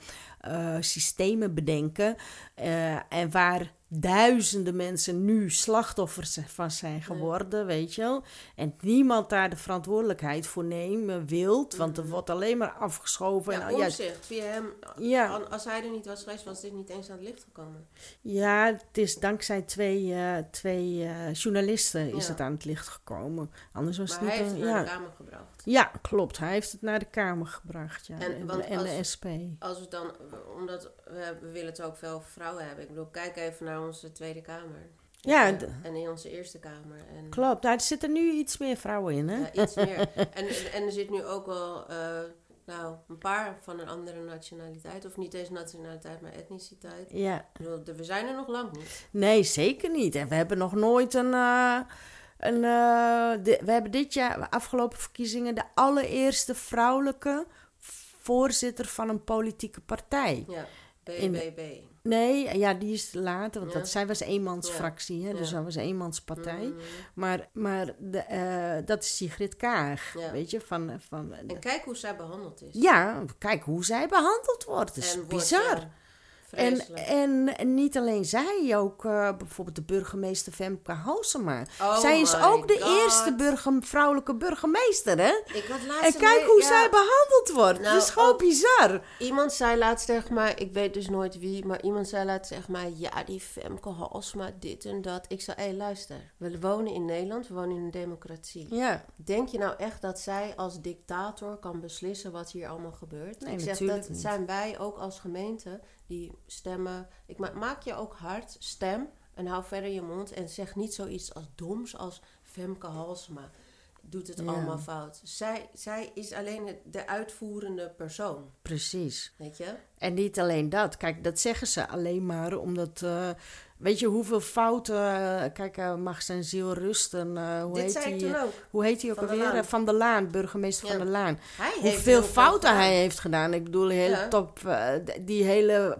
eh, systemen bedenken. eh, en waar duizenden mensen nu slachtoffers van zijn geworden, weet je wel. En niemand daar de verantwoordelijkheid voor nemen wilt. Want er wordt alleen maar afgeschoven. Ja, en, ja, omzicht. Via hem. Ja. Als hij er niet was geweest, was dit niet eens aan het licht gekomen. Ja, het is dankzij twee, eh, twee journalisten is Ja. het aan het licht gekomen. Anders was Maar het hij niet... heeft een- ja. de Kamer gebracht. Ja, klopt. Hij heeft het naar de Kamer gebracht. Ja. En- En, want en de als- SP. Als we dan, omdat we, we willen het ook veel vrouwen hebben. Ik bedoel, kijk even naar onze Tweede Kamer. Ja, En, in onze Eerste Kamer. En, Klopt. Daar zitten nu iets meer vrouwen in, hè? Ja, iets meer. En, en, er zit nu ook wel, eh, nou, een paar van een andere nationaliteit. Of niet eens nationaliteit, maar etniciteit. Ja. Ik bedoel, de- we zijn er nog lang niet. Nee, zeker niet. En we hebben nog nooit een... eh, een eh, de- we hebben dit jaar, afgelopen verkiezingen, de allereerste vrouwelijke voorzitter van een politieke partij. Ja, In- BBB. Nee, ja, die is later, want Ja. dat, zij was eenmansfractie, hè, dus Ja. dat was een eenmanspartij. Mm. Maar, maar de, eh, dat is Sigrid Kaag, Ja. weet je, van... van En kijk hoe zij behandeld is. ja, kijk hoe zij behandeld wordt, dat is En wordt, bizar. ja, En, en, en niet alleen zij, ook eh, bijvoorbeeld de burgemeester Femke Halsema. Oh zij is ook de God. eerste burger, vrouwelijke burgemeester, hè? Ik had laatst En kijk hoe ja, zij behandeld wordt. Nou, dat is gewoon ook- bizar. Iemand zei laatst tegen mij, ik weet dus nooit wie, maar iemand zei laatst tegen mij, ja, die Femke Halsma, dit en dat. Ik zei, hé, luister, we wonen in Nederland, we wonen in een democratie. Ja, Denk je nou echt dat zij als dictator kan beslissen wat hier allemaal gebeurt? Nee, ik zeg, natuurlijk dat niet. zijn wij ook als gemeente die stemmen. Ik ma- maak je ook hard, stem en hou verder je mond en zeg niet zoiets als doms als Femke Halsema. Doet het Ja. allemaal fout. Zij, zij is alleen de uitvoerende persoon, precies. weet je? En niet alleen dat. Kijk, dat zeggen ze alleen maar omdat... eh, weet je hoeveel fouten... eh, kijk, eh, mag zijn ziel rusten. eh, hoe Dit heet die, ook. Hoe heet hij ook Van alweer? Van der Laan, burgemeester Ja. van der Laan. Hij Hoeveel fouten gedaan. hij heeft gedaan. Ik bedoel, hele Ja. top... die hele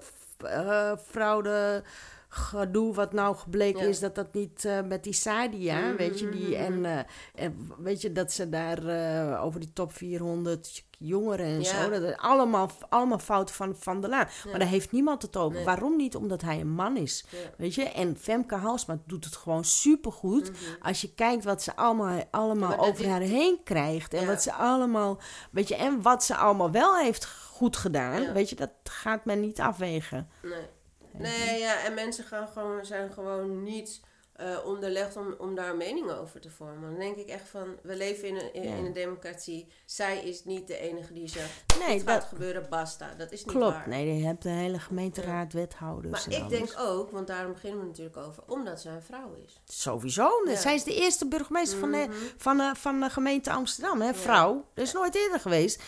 fraude gedoe wat nou gebleken Ja. is dat dat niet met die Sadia, Mhm, weet je, die mhm, en, en weet je dat ze daar over die top 400 jongeren en Ja. zo, dat is allemaal, allemaal fouten van Van der Laan. Ja. Maar daar heeft niemand het over. Nee. Waarom niet? Omdat hij een man is. Ja. Weet je? En Femke Halsma doet het gewoon supergoed. Als je kijkt wat ze allemaal, allemaal over haar heen krijgt. En wat ze allemaal... Weet je, en wat ze allemaal wel heeft goed gedaan. Weet je, dat gaat men niet afwegen. Nee. Nee, ja, en mensen gaan gewoon, zijn gewoon niet eh, onderlegd om, om daar een mening over te vormen. Dan denk ik echt van, we leven in een, in, Ja. in een democratie. Zij is niet de enige die zegt, Nee, gaat dat- gebeuren, basta. Dat is niet Klopt. waar. Nee, je hebt de hele gemeenteraad, wethouders Maar en ik alles. denk ook, want daarom beginnen we natuurlijk over, omdat zij een vrouw is. Sowieso. Ja. Zij is de eerste burgemeester van, de, Mhm. van, de, van de gemeente Amsterdam. Hè? Vrouw. Dat is nooit eerder geweest. Is-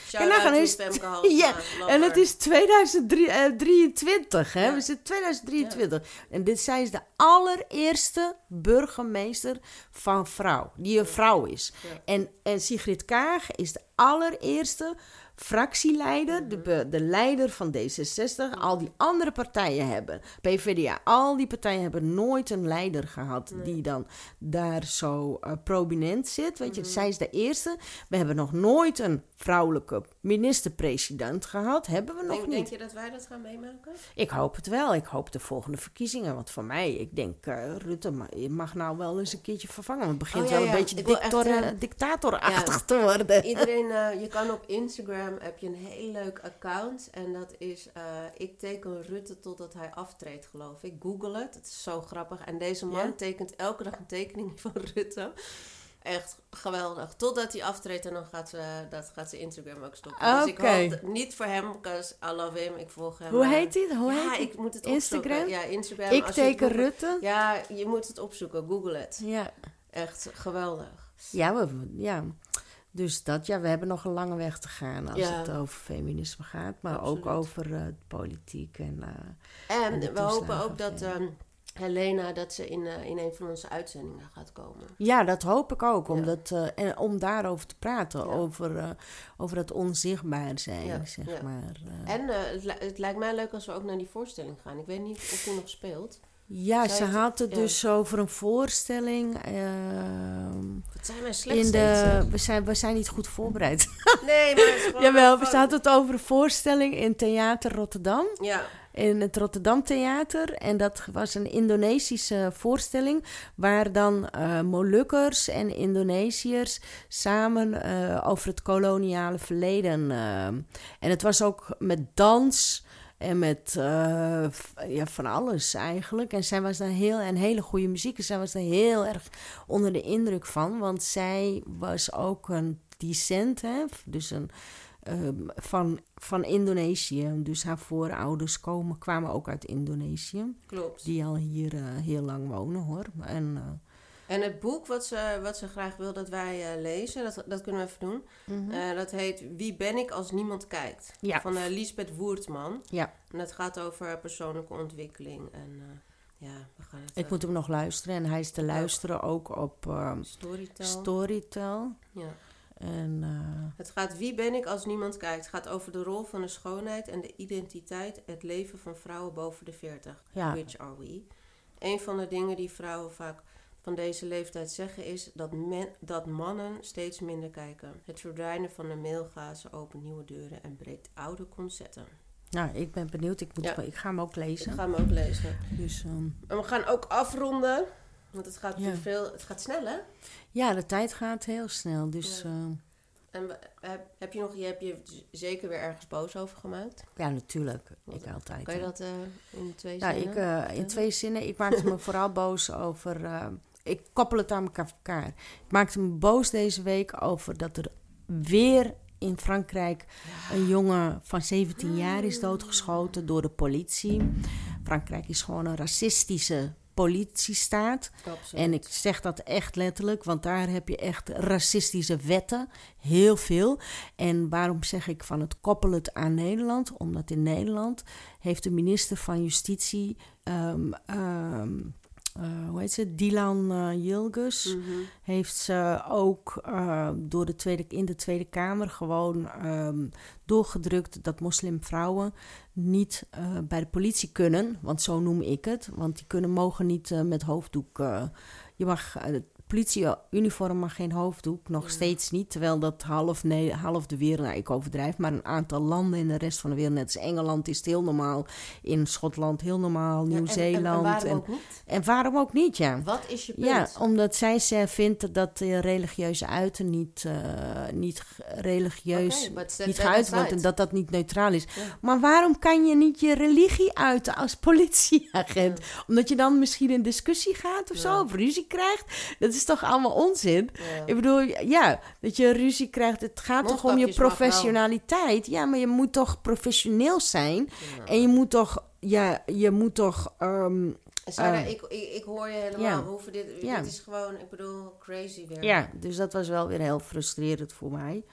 Femke Halsema, ja, en het is 2023, hè? Ja. We zitten 2023. En dit zij is de allereerste burgemeester van vrouw, die een vrouw is. Ja. En, en Sigrid Kaag is de allereerste fractieleider, de, Mhm. de leider van D66. Al die andere partijen hebben, PvdA, al die partijen hebben nooit een leider gehad die dan daar zo eh, prominent zit. Weet je, Mhm. zij is de eerste. We hebben nog nooit een vrouwelijke minister-president gehad. Hebben we nog Denk, niet. denk je dat wij dat gaan meemaken? Ik hoop het wel. Ik hoop de volgende verkiezingen. Want voor mij, ik denk, eh, Rutte mag nou wel eens een keertje vervangen. Want het begint Oh, ja, wel een ja. beetje eh, dictatorachtig te worden. Iedereen, je kan op Instagram, heb je een heel leuk account. En dat is, eh, ik teken Rutte totdat hij aftreedt, geloof ik. Google het, het is zo grappig. En deze man Ja? tekent elke dag een tekening van Rutte. Echt geweldig. Totdat hij aftreedt en dan gaat ze, dat gaat ze Instagram ook stoppen. Dus ik hoop, niet voor hem, because I love him, ik volg hem. Hoe maar- heet hij? Hoe ja, heet hij? ik moet het Instagram? opzoeken. Ja, Instagram. Ik Als teken Rutte. Ja, je moet het opzoeken. Google het. Ja. Echt geweldig. Ja, we, ja. Dus dat, ja, we hebben nog een lange weg te gaan als Ja. het over feminisme gaat. Maar Absoluut. ook over eh, politiek en... eh, En we hopen ook dat ja. ehm, Helena dat ze in, eh, in een van onze uitzendingen gaat komen. ja, dat hoop ik ook. Ja. Omdat, eh, en om daarover te praten. Ja. Over, over het onzichtbaar zijn, Ja, zeg ja. maar. En het, li- het lijkt mij leuk als we ook naar die voorstelling gaan. Ik weet niet of die nog speelt. Ja, ze had het ja. dus over een voorstelling. ehm, Wat zijn wij slecht in de, we, zijn, we zijn niet goed voorbereid. Nee, maar het is gewoon... Jawel, we hadden het over een voorstelling in Theater Rotterdam. Ja, In het Rotterdam Theater. En dat was een Indonesische voorstelling. Waar dan eh, Molukkers en Indonesiërs samen eh, over het koloniale verleden. eh, en het was ook met dans. En met eh, ja, van alles eigenlijk. En zij was daar heel, en hele goede muziek. En zij was daar heel erg onder de indruk van. Want zij was ook een decent, hè? dus een, ehm, van, van Indonesië. Dus haar voorouders komen, kwamen ook uit Indonesië. klopt. Die al hier eh, heel lang wonen hoor. En, eh, En het boek wat ze, wat ze graag wil dat wij eh, lezen, dat, dat kunnen we even doen. Eh, dat heet Wie ben ik als niemand kijkt? Ja. Van eh, Lisbeth Woertman. ja, En dat gaat over persoonlijke ontwikkeling. En ja, we gaan het... ik moet hem nog luisteren. En hij is te luisteren ook op ehm, Storytel. Storytel. ja. En Het gaat Wie ben ik als niemand kijkt? Het gaat over de rol van de schoonheid en de identiteit, het leven van vrouwen boven de 40. Ja. Which are we? Een van de dingen die vrouwen vaak van deze leeftijd zeggen is dat, men, dat mannen steeds minder kijken. Het verdwijnen van de mailgazen opent nieuwe deuren en breekt oude concepten. nou, ik ben benieuwd. Ik, moet, Ja. ik ga hem ook Ik lezen. ga hem ook lezen. Dus, ehm, En we gaan ook afronden. Want het gaat, Ja. veel, het gaat snel, hè? ja, de tijd gaat heel snel. Dus Ja. ehm, En heb, heb je nog, je hebt je zeker weer ergens boos over gemaakt? ja, natuurlijk. Wat- Ik altijd. Kan je dat eh, in twee Ja, zinnen? ik, eh, in twee zinnen. Ik maakte me vooral boos over. Ik koppel het aan elkaar. Ik maakte me boos deze week over dat er weer in Frankrijk een jongen van 17 jaar is doodgeschoten door de politie. Frankrijk is gewoon een racistische politiestaat. Absoluut. En ik zeg dat echt letterlijk, want daar heb je echt racistische wetten. Heel veel. En waarom zeg ik van het koppel het aan Nederland? Omdat in Nederland heeft de minister van Justitie, ehm, ehm, eh, hoe heet ze, Dylan eh Yildiz, Mhm. heeft ze ook eh, door de tweede, in de Tweede Kamer gewoon ehm, doorgedrukt dat moslimvrouwen niet bij de politie kunnen, want zo noem ik het, want die kunnen, mogen niet met hoofddoek. je mag, politieuniform mag geen hoofddoek, nog Ja. steeds niet, terwijl dat half, nee, half de wereld, nou ik overdrijf, maar een aantal landen in de rest van de wereld, net als Engeland is het heel normaal, in Schotland heel normaal, Ja, en- Nieuw-Zeeland. En, en waarom ook niet? en waarom ook niet, ja. Wat is je punt? Ja, omdat zij ze vindt dat de religieuze uiten niet, eh, niet religieus niet geuit wordt en dat dat niet neutraal is. Ja. Maar waarom kan je niet je religie uiten als politieagent? Omdat je dan misschien in discussie gaat of zo, of ruzie krijgt? Dat is toch allemaal onzin? Ja. Ik bedoel, ja, dat je ruzie krijgt. Het gaat toch om je wel. professionaliteit? Ja, maar je moet toch professioneel zijn? Ja. En je moet toch, ja, je moet toch... ehm, Sarah, Eh, ik, ik, ik hoor je helemaal. ja. Hoeven dit, Ja. dit is gewoon, ik bedoel, crazy weer. Ja, dus dat was wel weer heel frustrerend voor mij.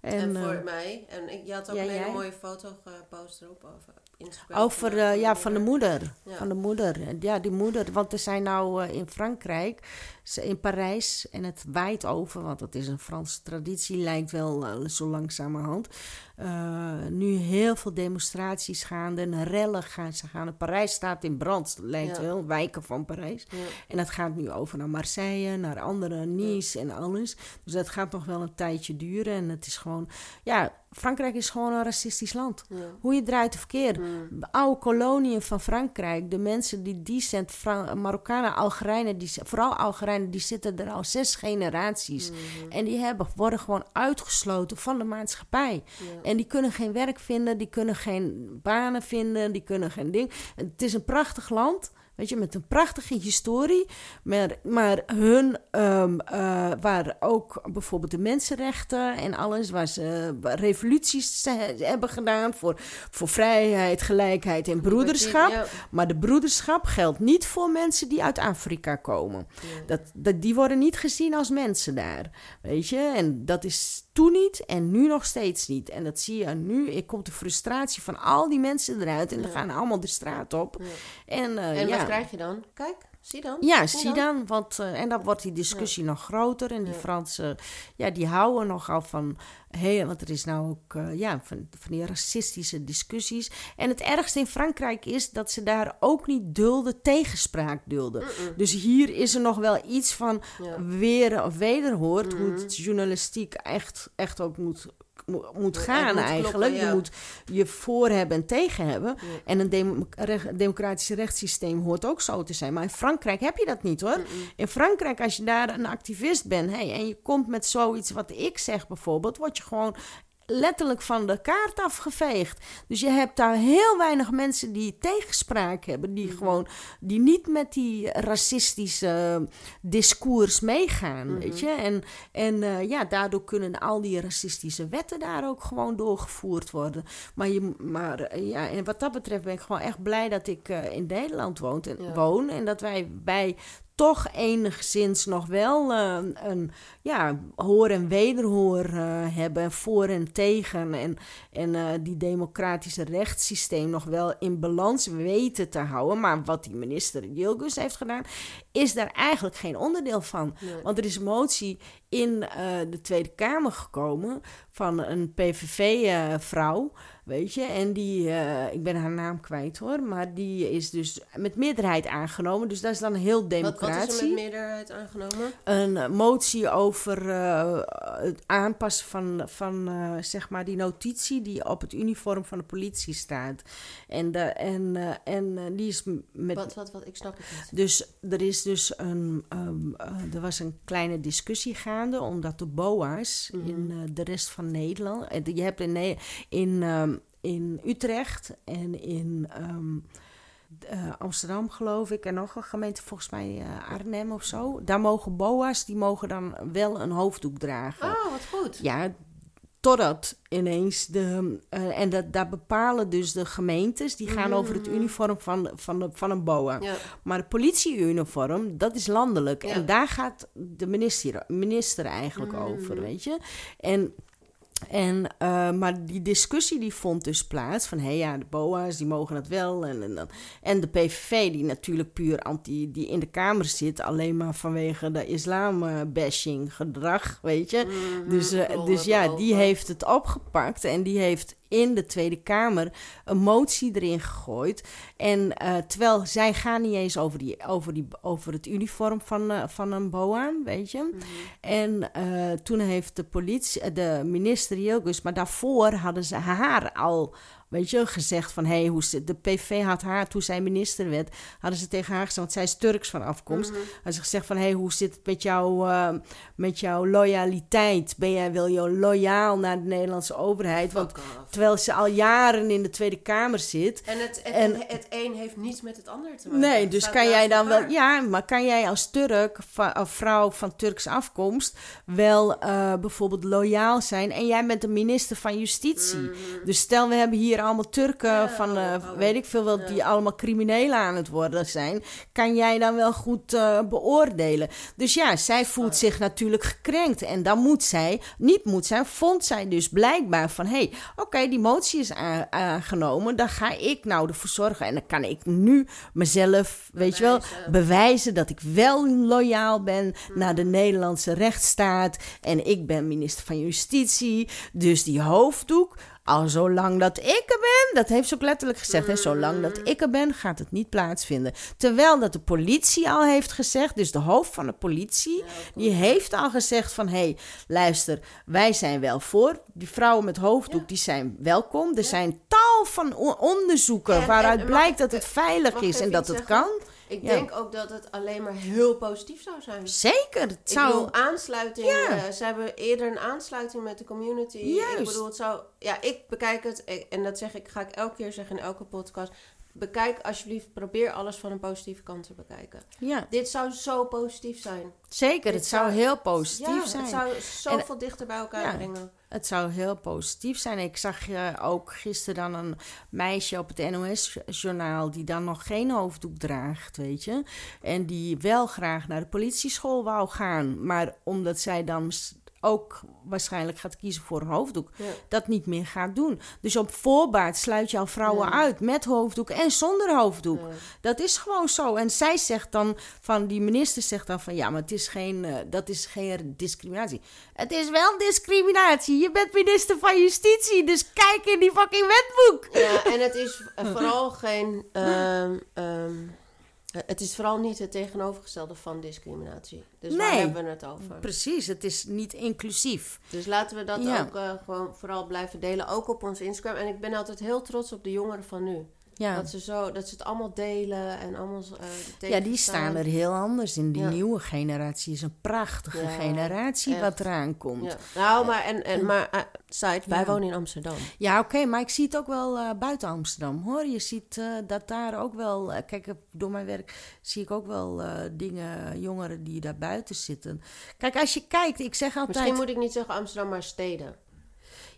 En, En, voor eh, mij. En ik, je had ook ja, een hele mooie foto gepost erop over Instagram. over, van, eh, ja, van de moeder. Van de moeder. Ja, die moeder. Want er zijn nou in Frankrijk, ze- in Parijs, en het waait over, want dat is een Franse traditie, lijkt wel eh, zo langzamerhand. eh, nu heel veel demonstraties gaande en rellen gaan ze gaan. Parijs staat in brand, lijkt Ja. wel, wijken van Parijs. Ja. En dat gaat nu over naar Marseille, naar andere Nice en alles. Dus dat gaat nog wel een tijdje duren. En het is gewoon, ja, Frankrijk is gewoon een racistisch land. Ja. Hoe je draait of keert. Mm. De oude koloniën van Frankrijk, de mensen die decent, Fra- Marokkanen, Algerijnen, die, vooral Algerijnen, die zitten er al zes generaties. Mhm. En die hebben, worden gewoon uitgesloten van de maatschappij. Ja. En die kunnen geen werk vinden, die kunnen geen banen vinden, die kunnen geen ding. Het is een prachtig land, weet je, met een prachtige historie. Maar, maar hun, eh, waar ook bijvoorbeeld de mensenrechten en alles, waar ze revoluties hebben gedaan voor, voor vrijheid, gelijkheid en broederschap. Maar de broederschap geldt niet voor mensen die uit Afrika komen. Dat, dat, die worden niet gezien als mensen daar. Weet je? En dat is toen niet en nu nog steeds niet. En dat zie je nu. Er komt de frustratie van al die mensen eruit. En Ja. gaan allemaal de straat op. Ja. En, eh, En ja. Krijg je dan? Kijk, Zie dan? Ja, zie dan. Want, eh, en dan wordt die discussie nog groter. En die. Fransen, ja, die houden nogal van... Heel, want er is nou ook eh, ja, van, van die racistische discussies. En het ergste in Frankrijk is dat ze daar ook niet dulden, tegenspraak dulden. Dus hier is er nog wel iets van Ja. weer of wederhoort... hoe Mhm. het journalistiek echt, echt ook moet, moet, gaan moet eigenlijk. kloppen, Je moet je voor hebben en tegen hebben. Ja. En een democratisch rechtssysteem hoort ook zo te zijn. Maar in Frankrijk heb je dat niet hoor. In Frankrijk, als je daar een activist bent hey, en je komt met zoiets wat ik zeg bijvoorbeeld, word je gewoon letterlijk van de kaart afgeveegd. Dus je hebt daar heel weinig mensen die tegenspraak hebben, die gewoon die niet met die racistische discours meegaan, weet je? En, en eh, ja, daardoor kunnen al die racistische wetten daar ook gewoon doorgevoerd worden. Maar, je, maar eh, ja, en wat dat betreft ben ik gewoon echt blij dat ik eh, in Nederland woon en, Ja. woon en dat wij bij toch enigszins nog wel eh, een ja, hoor en wederhoor eh, hebben, voor en tegen. En, en eh, die democratische rechtssysteem nog wel in balans weten te houden. Maar wat die minister Jilgus heeft gedaan, is daar eigenlijk geen onderdeel van. Nee. Want er is een motie in eh, de Tweede Kamer gekomen van een PVV-vrouw, weet je. En die, eh, ik ben haar naam kwijt hoor, maar die is dus met meerderheid aangenomen. Dus dat is dan heel Wat, wat is er met meerderheid aangenomen? een eh, motie over eh, het aanpassen van, van eh, zeg maar die notitie die op het uniform van de politie staat. En, de, en, eh, en eh, die is met. Wat, wat, wat? Ik snap het niet. Dus er is dus een, ehm, eh, er was een kleine discussie gaande, omdat de BOA's Mhm. in eh, de rest van Nederland, en je hebt in, in, ehm, in Utrecht en in ehm, eh, Amsterdam geloof ik en nog een gemeente, volgens mij eh, Arnhem of zo, daar mogen BOA's, die mogen dan wel een hoofddoek dragen. Oh, wat goed. Ja, totdat ineens de. eh, en dat, daar bepalen dus de gemeentes. die gaan over het uniform van, van, de, van een BOA. Ja. Maar het politieuniform, dat is landelijk. Ja. En daar gaat de minister, minister eigenlijk Mhm. over, weet je. En. En, eh, maar die discussie die vond dus plaats van, hé ja, de BOA's die mogen het wel. En, en, dan- en de PVV die natuurlijk puur anti, die in de Kamer zit, alleen maar vanwege de islam-bashing gedrag, weet je. Mhm, Dus, eh, dus ja, die heeft het opgepakt en die heeft in de Tweede Kamer een motie erin gegooid. En eh, terwijl zij gaan niet eens over, die, over, die, over het uniform van, eh, van een BOA, weet je. Mhm. En eh, toen heeft de politie, de minister Jilgus, maar daarvoor hadden ze haar al, weet je, gezegd van, hé, hey, hoe zit, de PV had haar, toen zij minister werd, hadden ze tegen haar gezegd, want zij is Turks van afkomst, Mhm. hadden ze gezegd van, hé, hey, hoe zit het met, jou, eh, met jouw loyaliteit? Ben jij wel jou loyaal naar de Nederlandse overheid? Want terwijl ze al jaren in de Tweede Kamer zit, En het, het, En- het een heeft niets met het ander te maken. Nee, dus kan jij dan wel... Ja, maar kan jij als Turk, of vrouw van Turks afkomst... wel eh, bijvoorbeeld loyaal zijn... en jij bent de minister van Justitie. Dus stel, we hebben hier allemaal Turken. Ja, van... eh, oh, oh. weet ik veel wel, Ja. die allemaal criminelen aan het worden zijn... kan jij dan wel goed eh, beoordelen. Dus ja, zij voelt zich natuurlijk gekrenkt. En dan moet zij, niet moet zij, vond zij dus blijkbaar van... hé, hey, oké, die motie is aangenomen... dan ga ik nou ervoor zorgen. En dan kan ik nu mezelf, weet je wel, Bewijzen. bewijzen dat ik wel loyaal ben naar de Nederlandse rechtsstaat. En ik ben minister van Justitie. Dus die hoofddoek, al zolang dat ik er ben, dat heeft ze ook letterlijk gezegd, hè, zolang dat ik er ben, gaat het niet plaatsvinden. Terwijl dat de politie al heeft gezegd, dus de hoofd van de politie, die heeft al gezegd van, hé, hey, luister, wij zijn wel voor. Die vrouwen met hoofddoek, die zijn welkom. Er zijn tal van onderzoeken En- waaruit blijkt dat het veilig is en dat het kan. Ik Ja. denk ook dat het alleen maar heel positief zou zijn. Zeker, het Ik zou... bedoel, aansluiting. Ja. eh, ze hebben eerder een aansluiting met de community. Juist. Ik bedoel, het zou... Ja, ik bekijk het, ik- en dat zeg ik, ga ik elke keer zeggen in elke podcast. Bekijk alsjeblieft, probeer alles van een positieve kant te bekijken. ja, Dit zou zo positief zijn. zeker, het zou zou- heel positief ja, zijn. het zou zoveel dichter bij elkaar Ja. brengen. Het zou heel positief zijn. Ik zag eh, ook gisteren dan een meisje op het NOS-journaal die dan nog geen hoofddoek draagt, weet je. En die wel graag naar de politieschool wou gaan. Maar omdat zij dan ook waarschijnlijk gaat kiezen voor een hoofddoek, Ja. dat niet meer gaat doen. Dus op voorbaat sluit je al vrouwen Ja. uit met hoofddoek en zonder hoofddoek. Ja. Dat is gewoon zo. En zij zegt dan, van die minister zegt dan van ja, maar het is geen, eh, dat is geen discriminatie. Het is wel discriminatie. Je bent minister van Justitie, dus kijk in die fucking wetboek. Ja, en het is vooral geen. ehm, ehm, het is vooral niet het tegenovergestelde van discriminatie. Dus waar Nee. hebben we het over? Precies, het is niet inclusief. Dus laten we dat Ja. ook eh, gewoon vooral blijven delen. Ook op ons Instagram. En ik ben altijd heel trots op de jongeren van nu. Ja. Dat, ze zo, dat ze het allemaal delen en allemaal eh Ja, die staan er heel anders in. Die Ja. nieuwe generatie is een prachtige Ja, generatie echt. wat eraan komt. Nou, maar, en, en, maar eh, side, wij wonen in Amsterdam. Ja, oké, maar ik zie het ook wel eh, buiten Amsterdam, hoor. Je ziet dat daar ook wel... kijk, door mijn werk zie ik ook wel dingen, jongeren die daar buiten zitten. Kijk, als je kijkt, ik zeg altijd... Misschien moet ik niet zeggen Amsterdam, maar steden.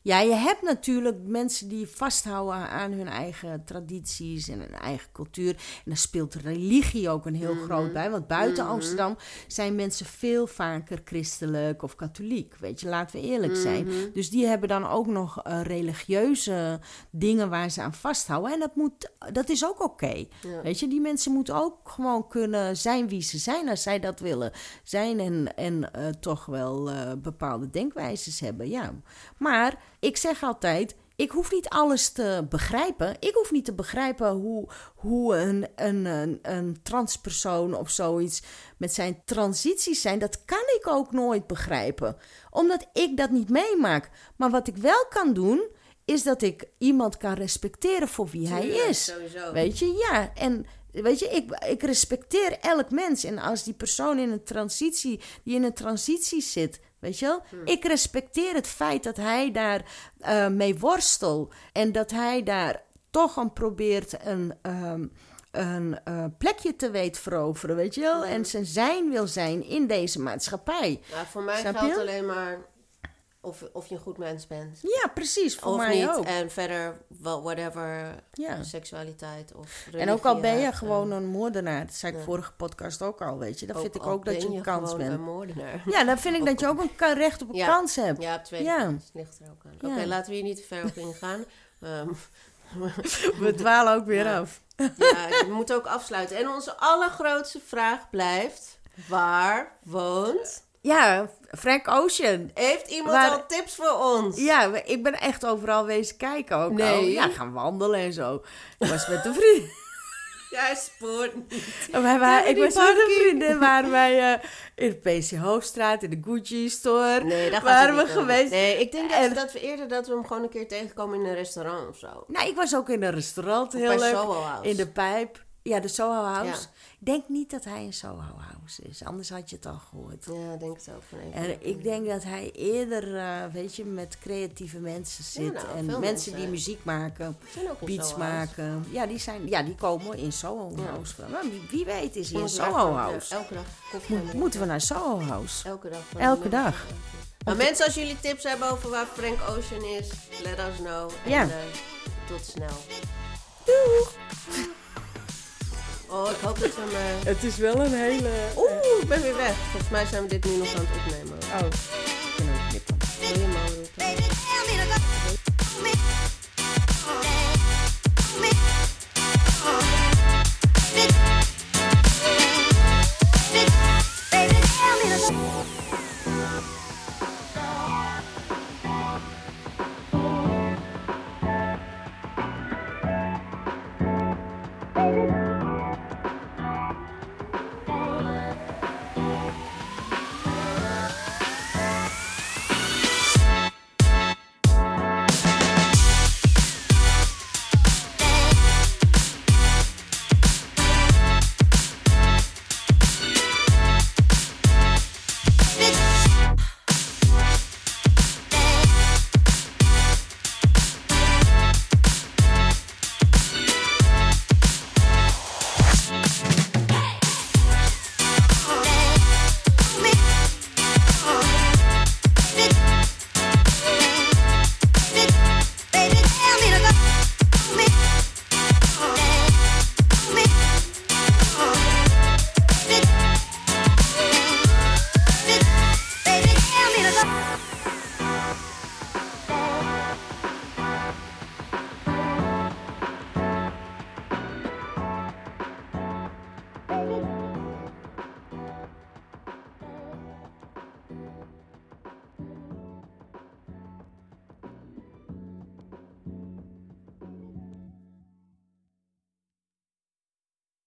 Ja, je hebt natuurlijk mensen die vasthouden aan hun eigen tradities en hun eigen cultuur. En daar speelt religie ook een heel Mhm. groot bij. Want buiten Amsterdam zijn mensen veel vaker christelijk of katholiek. Weet je, laten we eerlijk zijn. Mhm. Dus die hebben dan ook nog eh, religieuze dingen waar ze aan vasthouden. En dat, moet, dat is ook oké. Ja. Weet je, die mensen moeten ook gewoon kunnen zijn wie ze zijn als zij dat willen zijn. En, en eh, toch wel eh, bepaalde denkwijzes hebben, ja. Maar ik zeg altijd, ik hoef niet alles te begrijpen. Ik hoef niet te begrijpen hoe, hoe een, een, een, een transpersoon of zoiets met zijn transities zijn. Dat kan ik ook nooit begrijpen. Omdat ik dat niet meemaak. Maar wat ik wel kan doen, is dat ik iemand kan respecteren voor wie hij is. Sowieso. Weet je, ja. En weet je, ik, ik respecteer elk mens. En als die persoon in een transitie, die in een transitie zit, weet je wel, ik respecteer het feit dat hij daar eh, mee worstelt. En dat hij daar toch aan probeert een. ehm, een eh, plekje te weet veroveren, weet je wel? En zijn zijn wil zijn in deze maatschappij. Nou, voor mij Snap geldt je? alleen maar of, of je een goed mens bent. Ja, precies, voor of mij niet. ook. En verder, whatever, Ja. seksualiteit of En ook al ben je religie, gewoon eh, een moordenaar, dat zei ik ja. vorige podcast ook al, weet je. Dan vind ik ook dat je een kans bent. een moordenaar. Ja, dan vind ik dat je ook een recht op een Ja. kans hebt. Ja, op twee Ja. ligt er ook aan. Oké, laten we hier niet te ver op ingaan. Ehm, We dwalen ook weer af. ja, we moeten ook afsluiten. En onze allergrootste vraag blijft... Waar woont... Ja, Frank Ocean. Heeft iemand Waar- al tips voor ons? Ja, ik ben echt overal wezen kijken ook. Nee. al. Ja, gaan wandelen en zo. Ik was met een vriend. Jij spoort niet. Wij waren, Ja, ik was met een vriendin, waren wij eh, in de PC Hoofdstraat, in de Gucci store. Nee, daar waren we geweest. Nee, ik denk dat, En- dat we eerder dat we hem gewoon een keer tegenkomen in een restaurant of zo. Nou, ik was ook in een restaurant, heel leuk. In de pijp. Ja, de Soho House. Ja. Denk niet dat hij een Soho House is, anders had je het al gehoord. Ja, ik denk het ook van. En ik denk dat hij eerder, eh, weet je, met creatieve mensen zit. nou, en mensen, mensen. die muziek maken, in beats maken. Ja die, zijn, ja, die komen in Soho Ja. House. Maar wie, wie weet is hij in Soho House. elke dag Mo- moeten we naar Soho House? Elke dag. Elke dag. Maar mensen, als jullie tips hebben over waar Frank Ocean is, let us know. En, Ja. eh, tot snel. Doeg! Oh, ik hoop dat we me... Eh, het is wel een hele... Oeh, ik ben weer weg. Volgens mij zijn we dit nu nog aan het opnemen. Oh, ik ben ook knippen. Helemaal.